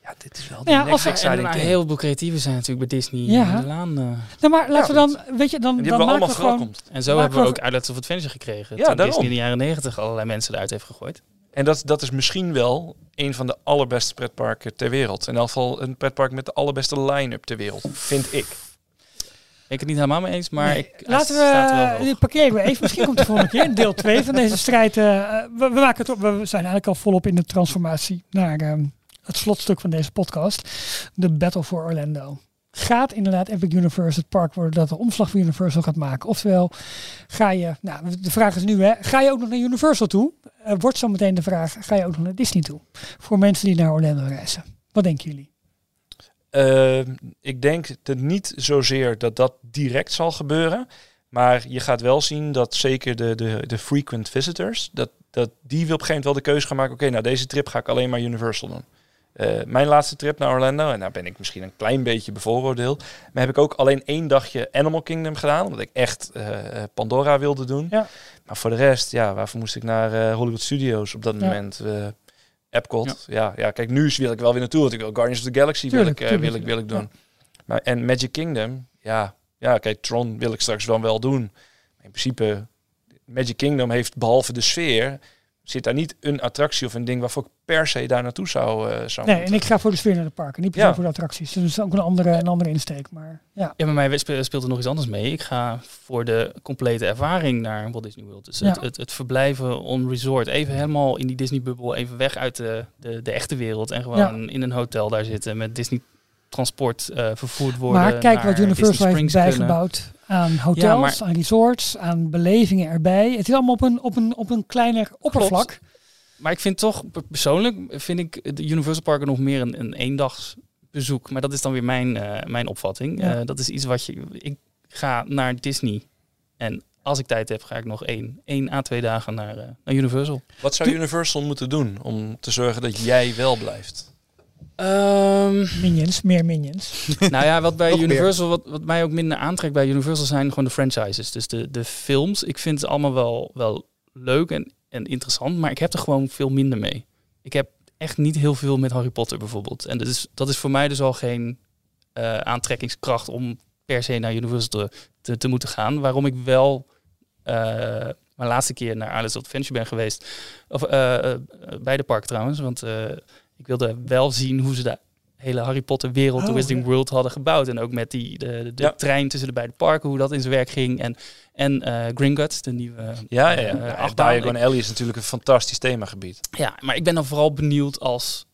Ja, dit is wel de Ja, next En exciting heel veel creatieven zijn natuurlijk bij Disney Ja. in de laan. eh. Nou, maar laten Ja, we dan, weet je, dan, dan hebben we maken allemaal we gewoon... En zo hebben we ook Islands of Adventure gekregen. Ja, toen daarom. Disney in de jaren negentig allerlei mensen eruit heeft gegooid. En dat, dat is misschien wel een van de allerbeste pretparken ter wereld. In elk geval een pretpark met de allerbeste line-up ter wereld, vind ik. Ik het niet helemaal mee eens, maar Nee, ik, Laten staat wel we, parkeren we even. Misschien komt de volgende keer deel 2 van deze strijd. eh, we, we, maken het op, we zijn eigenlijk al volop in de transformatie naar ehm, het slotstuk van deze podcast. De Battle for Orlando. Gaat inderdaad Epic Universe het park worden dat de omslag voor Universal gaat maken? Oftewel, ga je, nou de vraag is nu hè, ga je ook nog naar Universal toe? Wordt zo meteen de vraag, ga je ook nog naar Disney toe? Voor mensen die naar Orlando reizen. Wat denken jullie? Eh, ik denk dat niet zozeer dat dat direct zal gebeuren. Maar je gaat wel zien dat zeker de, de, de frequent visitors, dat, dat die wil op een gegeven moment wel de keuze gaan maken. Oké, nou deze trip ga ik alleen maar Universal doen. Eh, mijn laatste trip naar Orlando, en daar ben ik misschien een klein beetje bevooroordeeld. Maar heb ik ook alleen één dagje Animal Kingdom gedaan. Omdat ik echt eh, Pandora wilde doen. Ja. Maar voor de rest, ja, waarvoor moest ik naar eh, Hollywood Studios op dat Ja. moment? Epcot. Ja. Ja, kijk, nu wil ik wel weer naartoe. Want ik wil Guardians of the Galaxy Tuurlijk, wil, ik, wil, ik, wil ik doen. Ja. Maar, en Magic Kingdom, ja, ja, kijk, Tron wil ik straks wel wel doen. Maar in principe, Magic Kingdom heeft behalve de sfeer, zit daar niet een attractie of een ding waarvoor ik per se daar naartoe zou, eh zou Nee, moeten. en ik ga voor de sfeer naar de parken, niet per se Ja. voor de attracties. Dus dat is ook een andere, een andere insteek. Maar ja, Ja, bij mij spe- speelt er nog iets anders mee. Ik ga voor de complete ervaring naar Walt Disney World. Dus Ja. het, het verblijven on resort. Even helemaal in die Disney-bubbel. Even weg uit de, de, de echte wereld. En gewoon in een hotel daar zitten met Disney transport eh, vervoerd worden. maar kijk naar wat Universal heeft bijgebouwd aan hotels, maar- aan resorts, aan belevingen erbij. Het is allemaal op een, op een, op een kleiner oppervlak. Maar ik vind toch, per- persoonlijk, vind ik de Universal Parken nog meer een, een eendagsbezoek. Maar dat is dan weer mijn, eh, mijn opvatting. Ja. Eh, dat is iets wat je... Ik ga naar Disney. En als ik tijd heb, ga ik nog één, één à twee dagen naar, eh, naar Universal. Wat zou Universal moeten doen om te zorgen dat jij wel blijft? Ehm, Minions, meer minions. nou ja, wat bij. Universal, wat, wat mij ook minder aantrekt bij Universal zijn gewoon de franchises. Dus de, de films. Ik vind het allemaal wel, wel leuk en, en interessant, maar ik heb er gewoon veel minder mee. Ik heb echt niet heel veel met Harry Potter bijvoorbeeld. En dat is, dat is voor mij dus al geen eh, aantrekkingskracht om per se naar Universal te, te, te moeten gaan. Waarom ik wel eh, mijn laatste keer naar Alice of Adventure ben geweest. Of eh, eh, bij de park trouwens, want eh, ik wilde wel zien hoe ze de hele Harry Potter wereld, de Oh, Wizarding ja. World hadden gebouwd. En ook met die, de, de Ja. trein tussen de beide parken, hoe dat in zijn werk ging. En, en eh Gringotts, de nieuwe Ja, ja, ja. achtbaan. Diagon Alley is natuurlijk een fantastisch themagebied. Ja, maar ik ben dan vooral benieuwd als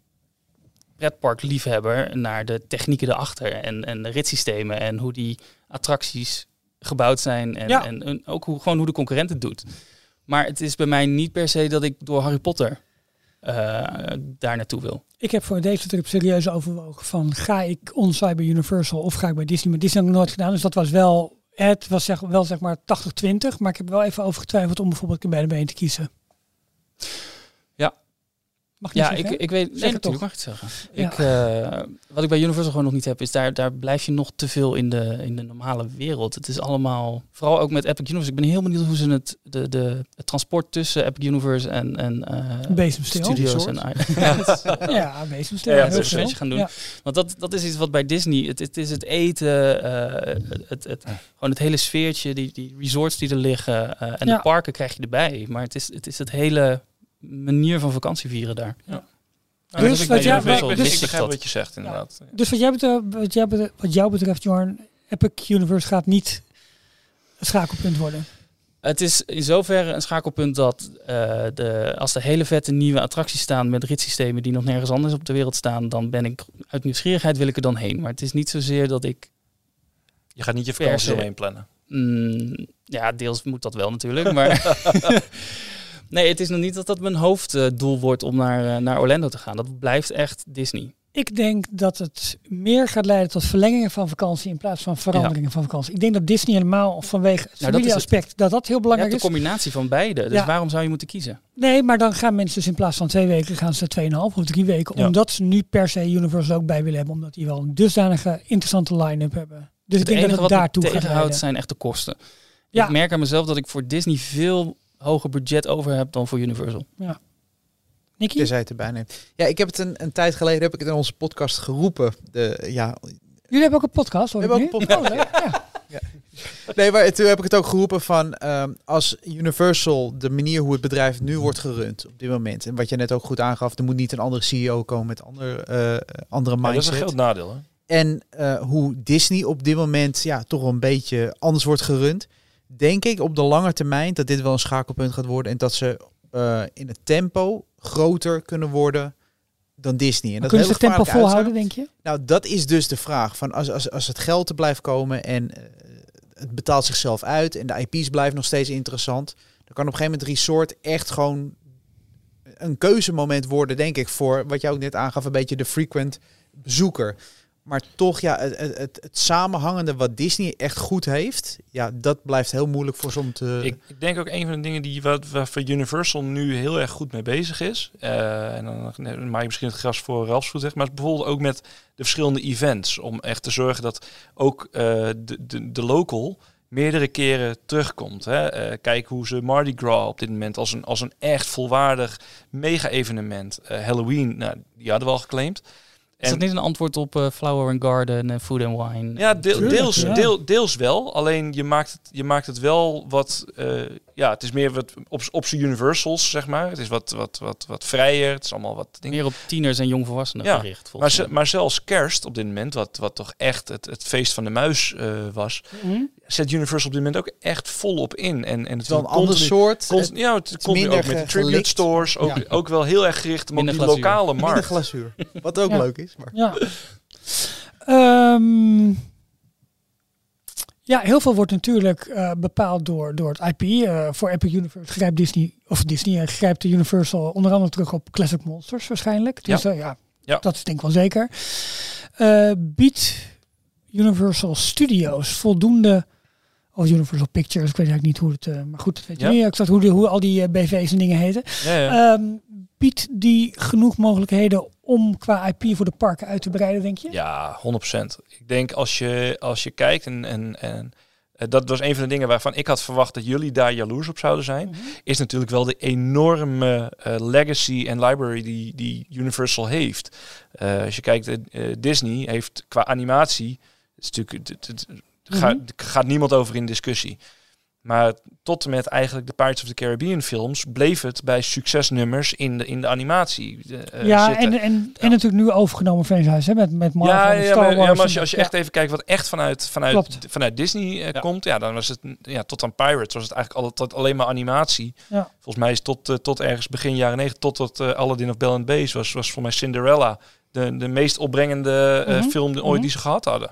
pretparkliefhebber naar de technieken erachter en, en de ritssystemen en hoe die attracties gebouwd zijn en, Ja. en, en ook hoe, gewoon hoe de concurrent het doet. Maar het is bij mij niet per se dat ik door Harry Potter daar naartoe wil. Ik heb voor deze trip serieus overwogen van ga ik onsite bij Universal of ga ik bij Disney. Maar Disney heb ik nooit gedaan, dus dat was wel, het was zeg, wel zeg maar 80-20. Maar ik heb er wel even over getwijfeld om bijvoorbeeld bij de been te kiezen. Ja. Mag ik niet Ja, ik, zeggen, ik weet. Zeg Nee, het natuurlijk mag ik het zeggen. Ja. Ik, eh, wat ik bij Universal gewoon nog niet heb, is daar, daar blijf je nog te veel in de, in de normale wereld. Het is allemaal, vooral ook met Epic Universe. Ik ben heel benieuwd hoe ze het, de, de, het transport tussen Epic Universe en, en eh, Bezemstil. studios en ja, Ja, bezemstil. Ja, dat is gaan doen. Ja. Want dat, dat is iets wat bij Disney, het, het is het eten, eh, het, het, gewoon het hele sfeertje, die, die resorts die er liggen en Ja. de parken krijg je erbij. Maar het is het, is het hele manier van vakantie vieren daar. Ja. Dus dat heb ik wat jij- dus- ik begrijp wat je zegt, inderdaad. Dus wat, jij betreft, wat, jij betreft, wat jou betreft, Jorn, Epic Universe gaat niet het schakelpunt worden. Het is in zoverre een schakelpunt dat eh, de, als er hele vette nieuwe attracties staan met ritssystemen die nog nergens anders op de wereld staan, dan ben ik uit nieuwsgierigheid wil ik er dan heen. Maar het is niet zozeer dat ik Je gaat niet je vakantie omheen plannen. Mm, ja, deels moet dat wel natuurlijk. Maar nee, het is nog niet dat dat mijn hoofddoel wordt om naar, eh, naar Orlando te gaan. Dat blijft echt Disney. Ik denk dat het meer gaat leiden tot verlengingen van vakantie in plaats van veranderingen van vakantie. Ik denk dat Disney helemaal vanwege het Nou, dat familieaspect, dat dat heel belangrijk de is. combinatie van beide. Dus Ja. waarom zou je moeten kiezen? Nee, maar dan gaan mensen dus in plaats van twee weken, gaan ze tweeënhalf of drie weken. Ja. Omdat ze nu per se Universal ook bij willen hebben. Omdat die wel een dusdanige interessante line-up hebben. Dus ik denk enige dat het wat daartoe tegenhoudt zijn echt de kosten. Ja. Ik merk aan mezelf dat ik voor Disney veel hoger budget over heb dan voor Universal. Nicky? Je zei het erbij neemt. Ja, ik heb het een, een tijd geleden heb ik het in onze podcast geroepen. De, ja, Jullie hebben ook een podcast, hoor We ik hebben ook nu? een podcast, Oh, leuk. Ja. Nee, maar toen heb ik het ook geroepen van ehm, als Universal de manier hoe het bedrijf nu wordt gerund op dit moment. En wat je net ook goed aangaf, er moet niet een andere CEO komen met andere, eh, andere Ja, dat is mindset. een groot nadeel. Hè? En eh, hoe Disney op dit moment ja, toch een beetje anders wordt gerund. Denk ik op de lange termijn dat dit wel een schakelpunt gaat worden. En dat ze eh, in het tempo groter kunnen worden dan Disney. En dat Kunnen ze het tempo volhouden, denk je? nou, dat is dus de vraag. Van als, als, als het geld er blijft komen en eh, het betaalt zichzelf uit en de IP's blijven nog steeds interessant, dan kan op een gegeven moment Resort echt gewoon een keuzemoment worden, denk ik, voor wat jij ook net aangaf, een beetje de frequent bezoeker. Maar toch, ja, het, het, het, samenhangende wat Disney echt goed heeft, ja, dat blijft heel moeilijk voor soms te... Ik, denk ook een van de dingen die wat, waar voor Universal nu heel erg goed mee bezig is. eh, en dan dan maak je misschien het gras voor Ralfs goed zegt, maar bijvoorbeeld ook met de verschillende events. Om echt te zorgen dat ook eh, de, de, de local meerdere keren terugkomt. Hè. Eh, kijk hoe ze Mardi Gras op dit moment als een, als een echt volwaardig mega-evenement. Halloween, nou, die hadden we al geclaimd. Is dat niet een antwoord op eh, Flower and Garden en Food and Wine? Ja, deel- deels. Deel, deels wel. Alleen je maakt het, je maakt het wel wat. eh, ja, het is meer wat op, op zijn universals, zeg maar. Het is wat, wat, wat, wat vrijer. Het is allemaal wat dingen. Meer op tieners en jongvolwassenen Ja, gericht. Maar, volgens ze- mij. maar zelfs kerst op dit moment, wat, wat toch echt het, het feest van de muis eh, was, Mhm. zet Universal op dit moment ook echt volop in. En, en het wel een ander soort, Cont- ja, het komt nu minder ook met de tribute gelikt. stores. Ook, Ja. ook wel heel erg gericht op die Minder glazuur. lokale minder markt. glazuur. Wat ook Ja. leuk is. Maar. Ja. Ehm, ja, heel veel wordt natuurlijk eh, bepaald door, door het IP. Eh, voor Epic Universe grijpt Disney, of Disney eh, grijpt de Universal onder andere terug op Classic Monsters waarschijnlijk. Dus Ja. ja, dat is denk ik wel zeker. Biedt Universal Studios voldoende, of Universal Pictures, ik weet eigenlijk niet hoe het, maar goed, dat weet je Ja. niet exact hoe, de, hoe al die BV's en dingen heten. Ehm, biedt die genoeg mogelijkheden om qua IP voor de parken uit te breiden, denk je? Ja, 100%. Ik denk als je, als je kijkt en, en, en eh, dat was een van de dingen waarvan ik had verwacht dat jullie daar jaloers op zouden zijn, Mhm. is natuurlijk wel de enorme eh, legacy en library die, die Universal heeft. Eh, als je kijkt, eh, Disney heeft qua animatie, is natuurlijk, het, het- Mhm. gaat niemand over in discussie. Maar tot en met eigenlijk de Pirates of the Caribbean films bleef het bij succesnummers in de, in de animatie eh, ja, zitten. en, en, en natuurlijk nu overgenomen franchise hè, met, met Marvel Ja, en ja, Star maar, Wars. ja, maar als je, als je ja. echt even kijkt wat echt vanuit, vanuit, Klopt. vanuit Disney eh, Ja. komt, ja, dan was het ja, tot aan Pirates was het eigenlijk altijd alleen maar animatie. Ja. Volgens mij is tot, eh, tot ergens begin jaren 90, tot tot eh, Aladdin of Bell and Beast was, was voor mij Cinderella de, de meest opbrengende eh, Mhm. film die, Mhm. ooit die ze gehad hadden.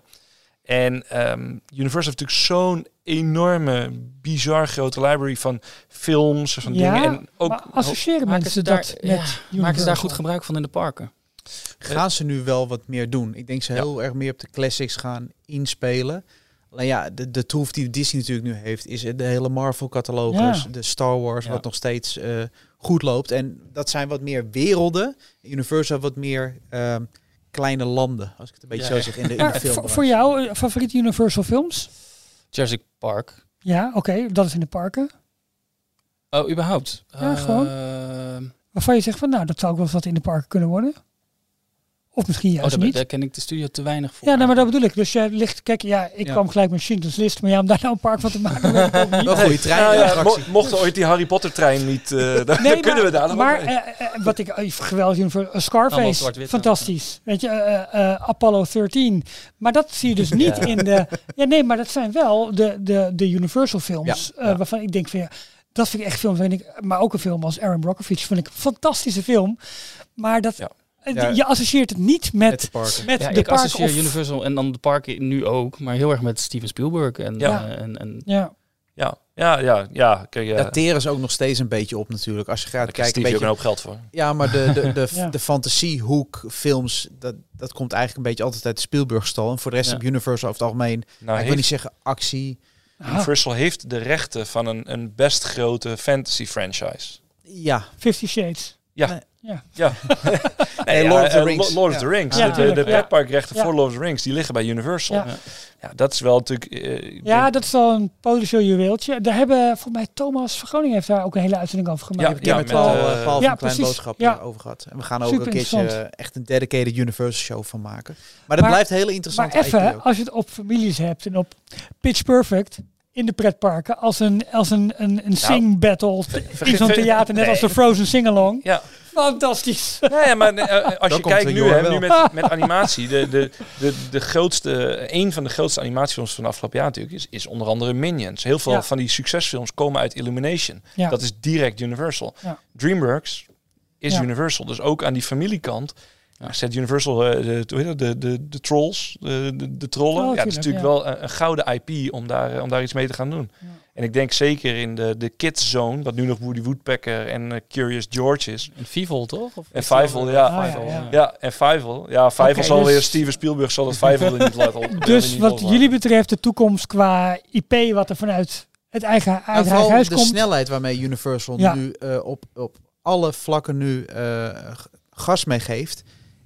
En ehm Universal heeft natuurlijk zo'n enorme, bizar grote library van films, van Ja, dingen. En ook maar associëren Maken mensen ze daar, dat ja, met maken ze daar goed gebruik van in de parken? gaan ze nu wel wat meer doen. Ik denk ze Ja. heel erg meer op de classics gaan inspelen. Alleen ja, de, de troef die Disney natuurlijk nu heeft, is de hele Marvel-catalogus, Ja. de Star Wars, Ja. wat nog steeds eh, goed loopt. En dat zijn wat meer werelden. Universal wat meer ehm, kleine landen, als ik het een beetje Ja, zo zeg, in de, in Maar de film. voor, voor jou, eh, favoriete Universal films? Jurassic Park. Ja, oké, dat is in de parken. Oh, überhaupt? Ja, gewoon. Ehm, Waarvan je zegt van, nou, dat zou ook wel eens wat in de parken kunnen worden. Of misschien oh, juist daar, niet. daar ken ik de studio te weinig voor. Ja, nou, maar dat bedoel ik. Dus jij ligt, kijk, ja, ik Ja. kwam gelijk met Schindler's List, maar ja, om daar nou een park van te maken, weet ik ook niet. Wel een goede trein. Nou ja, attractie. mo- mocht ooit die Harry Potter trein niet, eh, dan, dan Nee, kunnen we daar nog Maar eh, eh, wat ik eh, geweldig vind voor Scarface, fantastisch. Weet je, eh, eh, Apollo 13. Maar dat zie je dus niet in de. Ja, nee, maar dat zijn wel de, de, de Universal films. Ja, eh, ja. waarvan ik denk van ja, dat vind ik echt films. Vind ik, maar ook een film als Aaron Brockovich vind ik een fantastische film. Maar dat Ja. Ja. Je associeert het niet met, Met de parken. met Ja, de ik park associeer of... Universal en dan de parken nu ook, maar heel erg met Steven Spielberg. En, Ja. eh, en, en Ja. Ja, ja, ja. ja. Kijk, ja. Daar teren ze ook nog steeds een beetje op natuurlijk. Als je gaat kijken, Steve een ook een beetje, hoop geld voor. ja, maar de, de, de, Ja. de fantasiehoek films, dat, dat komt eigenlijk een beetje altijd uit de Spielberg-stal. En voor de rest Ja. op Universal over het algemeen, Nou, ik wil niet zeggen actie. Ah, Universal heeft de rechten van een, een best grote fantasy franchise. Ja, Fifty Shades. Ja. Nee. Ja. Ja. Nee, Lord of the eh, Rings. Lo- Lord of Ja. the Rings. Ja, de, de, pretparkrechten voor Lord of the Rings, die liggen bij Universal. Ja. Ja, dat is wel natuurlijk... eh, Ja, denk- dat is wel een potentieel juweeltje. Daar hebben, volgens mij, Thomas van Groningen heeft daar ook een hele uitzending over gemaakt. Ja, met, al eh, eh, Paul ja, van Klein precies. Boodschap Ja. over gehad. En we gaan ook Super een keertje interessant. eh, echt een dedicated Universal show van maken. Maar dat Maar- blijft een hele interessante Maar even, als je het op families hebt en op Pitch Perfect in de pretparken als een, als een, een, een sing battle in zo'n theater, net als de Frozen sing-along. Ja. Fantastisch. Nee, maar eh, als Dan je kijkt nu, hè, nu met, met animatie, de, de, de, de grootste, een van de grootste animatiefilms van de afgelopen jaar natuurlijk, is, is onder andere Minions. Heel veel Ja. van die succesfilms komen uit Illumination. Ja. Dat is direct Universal. Ja. DreamWorks is Ja. Universal. Dus ook aan die familiekant ja. zet Universal eh, de, dat, de, de, de trolls, de, de, de trollen. Oh, ja, het is tuurlijk, natuurlijk wel een, een gouden IP om daar, eh, om daar iets mee te gaan doen. Ja. En ik denk zeker in de, de kids zone, wat nu nog Woody Woodpecker en eh, Curious George is. en Fievel, toch? Of En Fievel, ja. Ah, Fievel, ja, ja. Ja, en Fievel. Ja, Fievel Oké, zal dus- weer Steven Spielberg zal het Fievel niet laten op. Dus wat jullie betreft de toekomst qua IP wat er vanuit het eigen, uit eigen vooral huis de komt. snelheid waarmee Universal Ja. nu eh, op, op alle vlakken nu eh, gas meegeeft.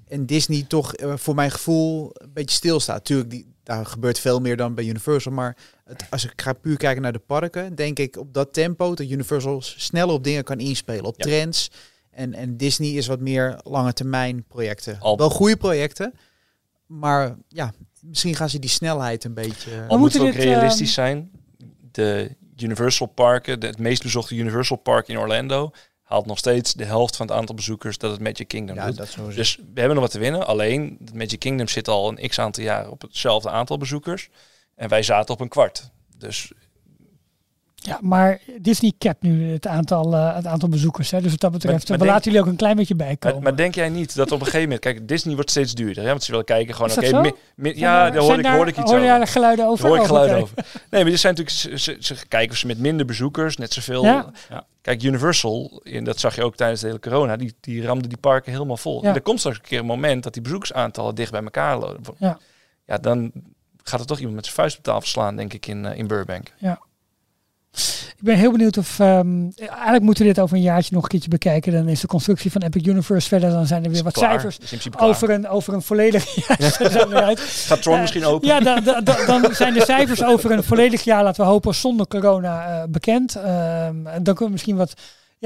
En Disney toch eh, voor mijn gevoel een beetje stilstaat. Tuurlijk, die, daar gebeurt veel meer dan bij Universal. Maar het, als ik ga puur kijken naar de parken, denk ik op dat tempo dat Universal sneller op dingen kan inspelen. Op Ja. trends. En, en Disney is wat meer lange termijn projecten. Al- Wel goede projecten. Maar ja, misschien gaan ze die snelheid een beetje... Al moeten we ook moeten dit, realistisch zijn. De Universal parken, de, het meest bezochte Universal Park in Orlando, haalt nog steeds de helft van het aantal bezoekers dat het Magic Kingdom ja, doet. dat. Dus we hebben nog wat te winnen. Alleen, het Magic Kingdom zit al een x aantal jaren op hetzelfde aantal bezoekers. En wij zaten op een kwart. Dus Ja, maar Disney capt nu het aantal, eh, het aantal bezoekers. Hè. Dus wat dat betreft, Maar- maar we laten jullie ook een klein beetje bijkomen. Maar, maar denk jij niet dat op een gegeven moment... Kijk, Disney wordt steeds duurder. Hè? Want ze willen kijken gewoon... Oké, mi- Zijn ja, daar- zijn ik, hoorde ik iets hoor je over. daar geluiden over? Daar hoor ik geluiden over. Nee, maar dit zijn natuurlijk... Ze, ze, ze kijken of ze met minder bezoekers net zoveel... Ja. Ja. Kijk, Universal, en dat zag je ook tijdens de hele corona... die, die ramde die parken helemaal vol. Ja. En er komt straks een keer een moment... dat die bezoekersaantallen dicht bij elkaar lopen. Ja. ja, dan gaat er toch iemand met zijn vuist op tafel slaan, denk ik, in, eh, in Burbank. Ik ben heel benieuwd of... ehm, eigenlijk moeten we dit over een jaartje nog een keertje bekijken. Dan is de constructie van Epic Universe verder. Dan zijn er weer wat Klaar. cijfers over een, over een volledig jaar. Gaat Tron Eh, misschien open? Ja, da- da- da- dan zijn de cijfers over een volledig jaar, laten we hopen, zonder corona eh, bekend. Ehm, en dan kunnen we misschien wat,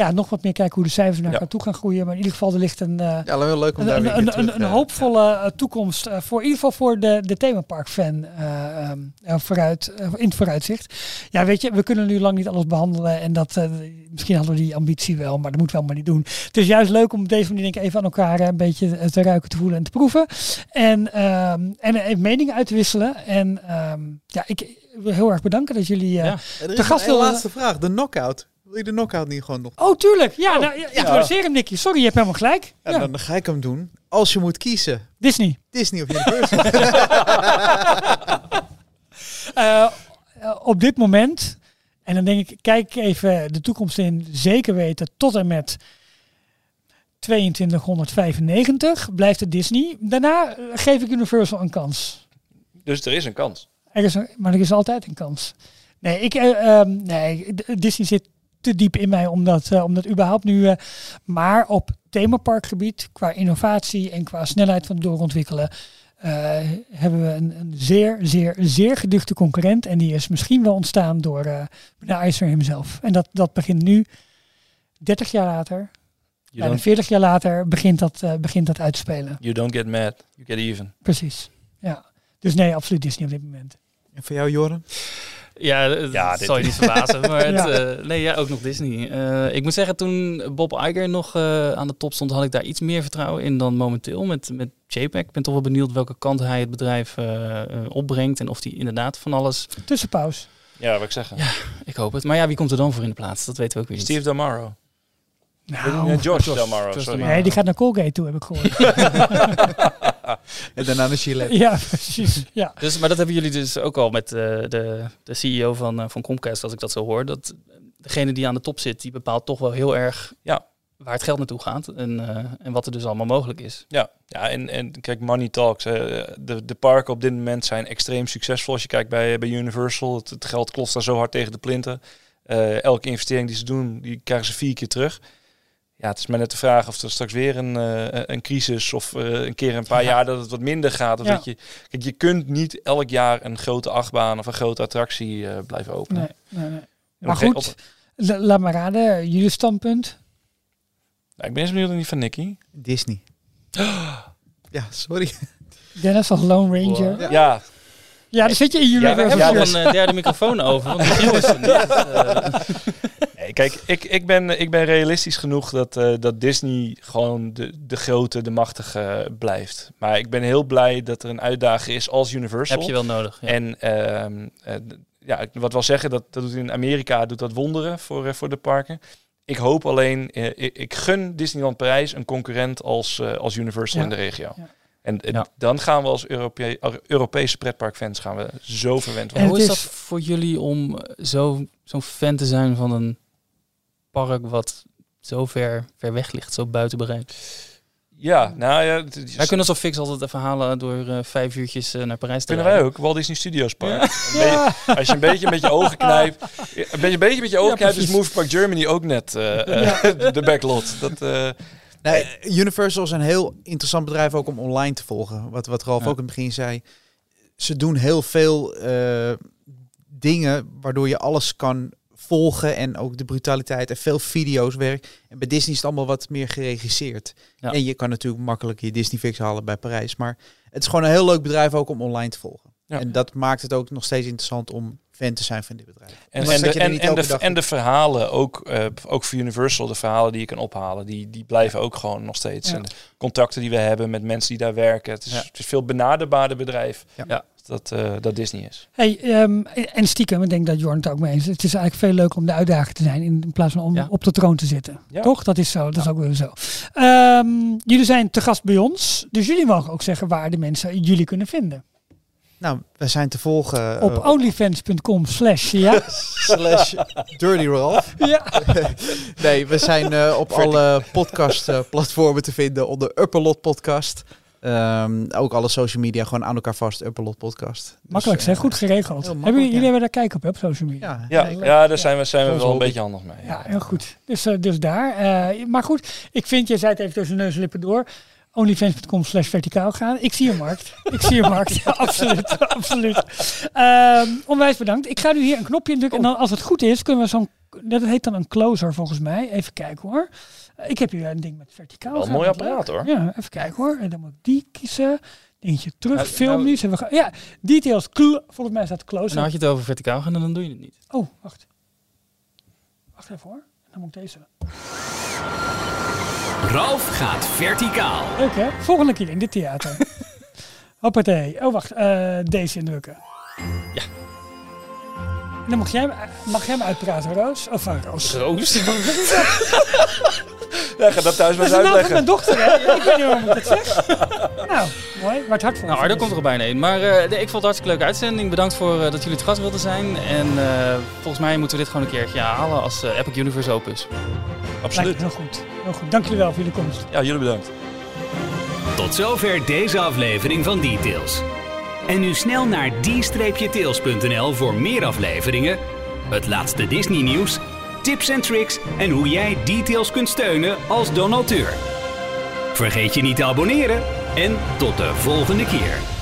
ja, nog wat meer kijken hoe de cijfers naar Ja. elkaar toe gaan groeien. Maar in ieder geval, er ligt een, eh, Ja, wel leuk om daar een, weer een, een, keer een, terug, een hoopvolle toekomst. voor in ieder geval voor de, de themapark-fan eh, ehm, eh, vooruit, in het vooruitzicht. Ja, weet je, we kunnen nu lang niet alles behandelen. En dat, eh, misschien hadden we die ambitie wel, maar dat moeten we allemaal niet doen. Het is juist leuk om op deze manier denk ik, even aan elkaar een beetje te ruiken, te voelen en te proeven. En, ehm, en even meningen uit te wisselen. En ehm, ja, ik wil heel erg bedanken dat jullie... Ja. De gast wil- laatste vraag. De knockout. Wil je de knockout niet gewoon nog? Oh, tuurlijk. Ja, nou, ja, introduceer hem, Nicky. Sorry, je hebt helemaal gelijk. Ja, Ja, Dan ga ik hem doen. Als je moet kiezen. Disney. Disney of Universal. Eh, eh, op dit moment, en dan denk ik, kijk even de toekomst in, zeker weten, tot en met 2295 blijft het Disney. Daarna eh, geef ik Universal een kans. Dus er is een kans. Er is een, maar er is altijd een kans. Nee, ik, eh, ehm, nee, Disney zit te diep in mij om dat, eh, om dat überhaupt nu. eh, maar op themaparkgebied, qua innovatie en qua snelheid van doorontwikkelen, eh, hebben we een, een zeer, zeer, zeer geduchte concurrent. En die is misschien wel ontstaan door eh meneer Eisner hemzelf. En dat, dat begint nu, 30 jaar later, You bijna don't, 40 jaar later, begint dat, eh, begint dat uit te spelen. you don't get mad, you get even. Precies. Ja. Dus nee, absoluut Disney op dit moment. en voor jou, Joren? Ja, dat Ja, zal je niet verbazen. Maar het, Ja. eh, nee, ja, ook nog Disney. Eh, ik moet zeggen, toen Bob Iger nog eh, aan de top stond, had ik daar iets meer vertrouwen in dan momenteel met, met JPEG. Ik ben toch wel benieuwd welke kant hij het bedrijf opbrengt en of hij inderdaad van alles... Tussenpauze. Ja, wat ik zeggen. Ik hoop het. Maar ja, wie komt er dan voor in de plaats? Dat weten we ook weer niet. Steve Damaro. Nou, George George- Del Maro, George sorry. Nee, die gaat naar Colgate toe, heb ik gehoord. En daarna naar Chile. ja, precies. Ja. Dus, maar dat hebben jullie dus ook al met eh, de, de CEO van, eh, van Comcast, als ik dat zo hoor. Dat degene die aan de top zit, die bepaalt toch wel heel erg Ja. waar het geld naartoe gaat. En, eh, en wat er dus allemaal mogelijk is. Ja, ja en, en kijk, money talks. eh, de, de parken op dit moment zijn extreem succesvol. Als je kijkt bij, bij Universal, het, het geld klopt daar zo hard tegen de plinten. Eh, elke investering die ze doen, die krijgen ze vier keer terug. Ja, het is maar net de vraag of er straks weer een, eh, een crisis of eh, een keer een paar Ja. jaar dat het wat minder gaat. Of Ja. dat je, kijk, je kunt niet elk jaar een grote achtbaan of een grote attractie eh, blijven openen. Nee, nee, nee. Maar goed, laat maar raden. Jullie standpunt? Nou, ik ben eens benieuwd naar die van Nicky. Disney. Ja, sorry. Dennis als Lone Ranger. Wow. Ja, Ja, dan zit je in jullie Ja, we hebben een derde microfoon over. Want kijk, ik, ik, ben, ik ben realistisch genoeg dat, eh, dat Disney gewoon de, de grote, de machtige blijft. Maar ik ben heel blij dat er een uitdager is als Universal. heb je wel nodig. Ja. En ehm, eh, ja, ik wat wel zeggen, dat, dat doet in Amerika doet dat wonderen voor, eh, voor de parken. Ik hoop alleen, ik, ik gun Disneyland Parijs een concurrent als, eh, als Universal Ja. in de regio. Ja. En Ja. dan gaan we als Europe Europese pretparkfans gaan we zo verwend En En worden. hoe het is dat voor jullie om zo, zo'n fan te zijn van een park wat zo ver, ver weg ligt, zo buiten bereik? Ja, nou ja, het- Wij kunnen zo fix altijd even halen door eh, vijf uurtjes eh, naar Parijs te kunnen wij rijden. ook. Walt Disney Studios Park. Beetje-. Als je een beetje met je ogen knijpt. Een beetje, een beetje met je ogen Ja, knijpt, is. Move Park Germany ook net eh, eh, de backlot. Dat, eh, Nee, Universal is een heel interessant bedrijf ook om online te volgen. Wat, wat Ralf Ja. ook in het begin zei. Ze doen heel veel eh, dingen waardoor je alles kan volgen en ook de brutaliteit en veel video's werk. En bij Disney is het allemaal wat meer geregisseerd. Ja. En je kan natuurlijk makkelijk je Disney fix halen bij Parijs. Maar het is gewoon een heel leuk bedrijf ook om online te volgen. Ja. En dat maakt het ook nog steeds interessant om fan te zijn van dit bedrijf. en, en, de, en, en, de, en de verhalen, ook, eh, ook voor Universal, de verhalen die je kan ophalen, die, die blijven ook gewoon nog steeds. Ja. En de contacten die we hebben met mensen die daar werken. Het is, Ja. het is veel benaderbaarder bedrijf Ja. Dat, eh, dat Disney is. Hey, ehm, en stiekem, ik denk dat Jorn het ook mee eens. Het is eigenlijk veel leuker om de uitdager te zijn in, in plaats van om Ja. op de troon te zitten. Ja. Toch? Dat is zo. Dat is ook weer zo. Ehm, jullie zijn te gast bij ons, dus jullie mogen ook zeggen waar de mensen jullie kunnen vinden. Nou, we zijn te volgen Op eh, onlyfans.com slash ja. slash Dirty Ralph. ja. Nee, we zijn eh, op alle podcast-platformen te vinden onder Upperlot Podcast. Ehm, ook alle social media gewoon aan elkaar vast, Upperlot Podcast. Dus, Makkelijk zeg, eh, goed geregeld. hebben jullie, jullie hebben daar kijken op, hè, op social media? Ja, Ja, ja daar zijn we, zijn we wel een beetje handig mee. Ja, heel goed. Dus, eh, dus daar. Eh, maar goed, ik vind, je zei het even tussen neus en lippen door. Onlyfans.com slash verticaal gaan. Ik zie een markt. Ik zie een markt. Ja, absoluut. absoluut. Ehm, onwijs bedankt. Ik ga nu hier een knopje indrukken. En dan als het goed is, kunnen we zo'n... Dat heet dan een closer volgens mij. Even kijken hoor. Eh, Ik heb hier een ding met verticaal. Wel een gaan. mooi apparaat, leuk. hoor. Ja, even kijken hoor. En dan moet ik die kiezen. Dingetje terug. Nou, Film nou- nu. Hebben we ge- ja, details. Volgens mij staat En closer. dan had je het over verticaal gaan en dan doe je het niet. Oh, wacht. Wacht even hoor. Dan moet ik deze. Ralf gaat verticaal. Leuk hè? Volgende keer in dit theater. Hoppatee. Oh wacht, eh, deze indrukken. Ja. En dan mag jij, hem- mag jij hem uitpraten, Roos? Of uh, Roos? Roos? Ja, ga dat thuis Dat maar is eens van uitleggen. mijn dochter, hè? Ik weet niet waarom ik dat zeg. Nou, mooi. Maar het voor. Nou, Ardo komt er al bijna in. Maar eh, nee, ik vond het hartstikke leuke uitzending. Bedankt voor eh, dat jullie te gast wilden zijn. En eh, volgens mij moeten we dit gewoon een keertje halen als Epic Universe open is. Absoluut. Heel goed. Heel goed. Dank jullie wel voor jullie komst. Ja, jullie bedankt. Tot zover deze aflevering van Details. En nu snel naar d-tails.nl voor meer afleveringen, het laatste Disney nieuws, tips en tricks en hoe jij Details kunt steunen als donateur. Vergeet je niet te abonneren en tot de volgende keer.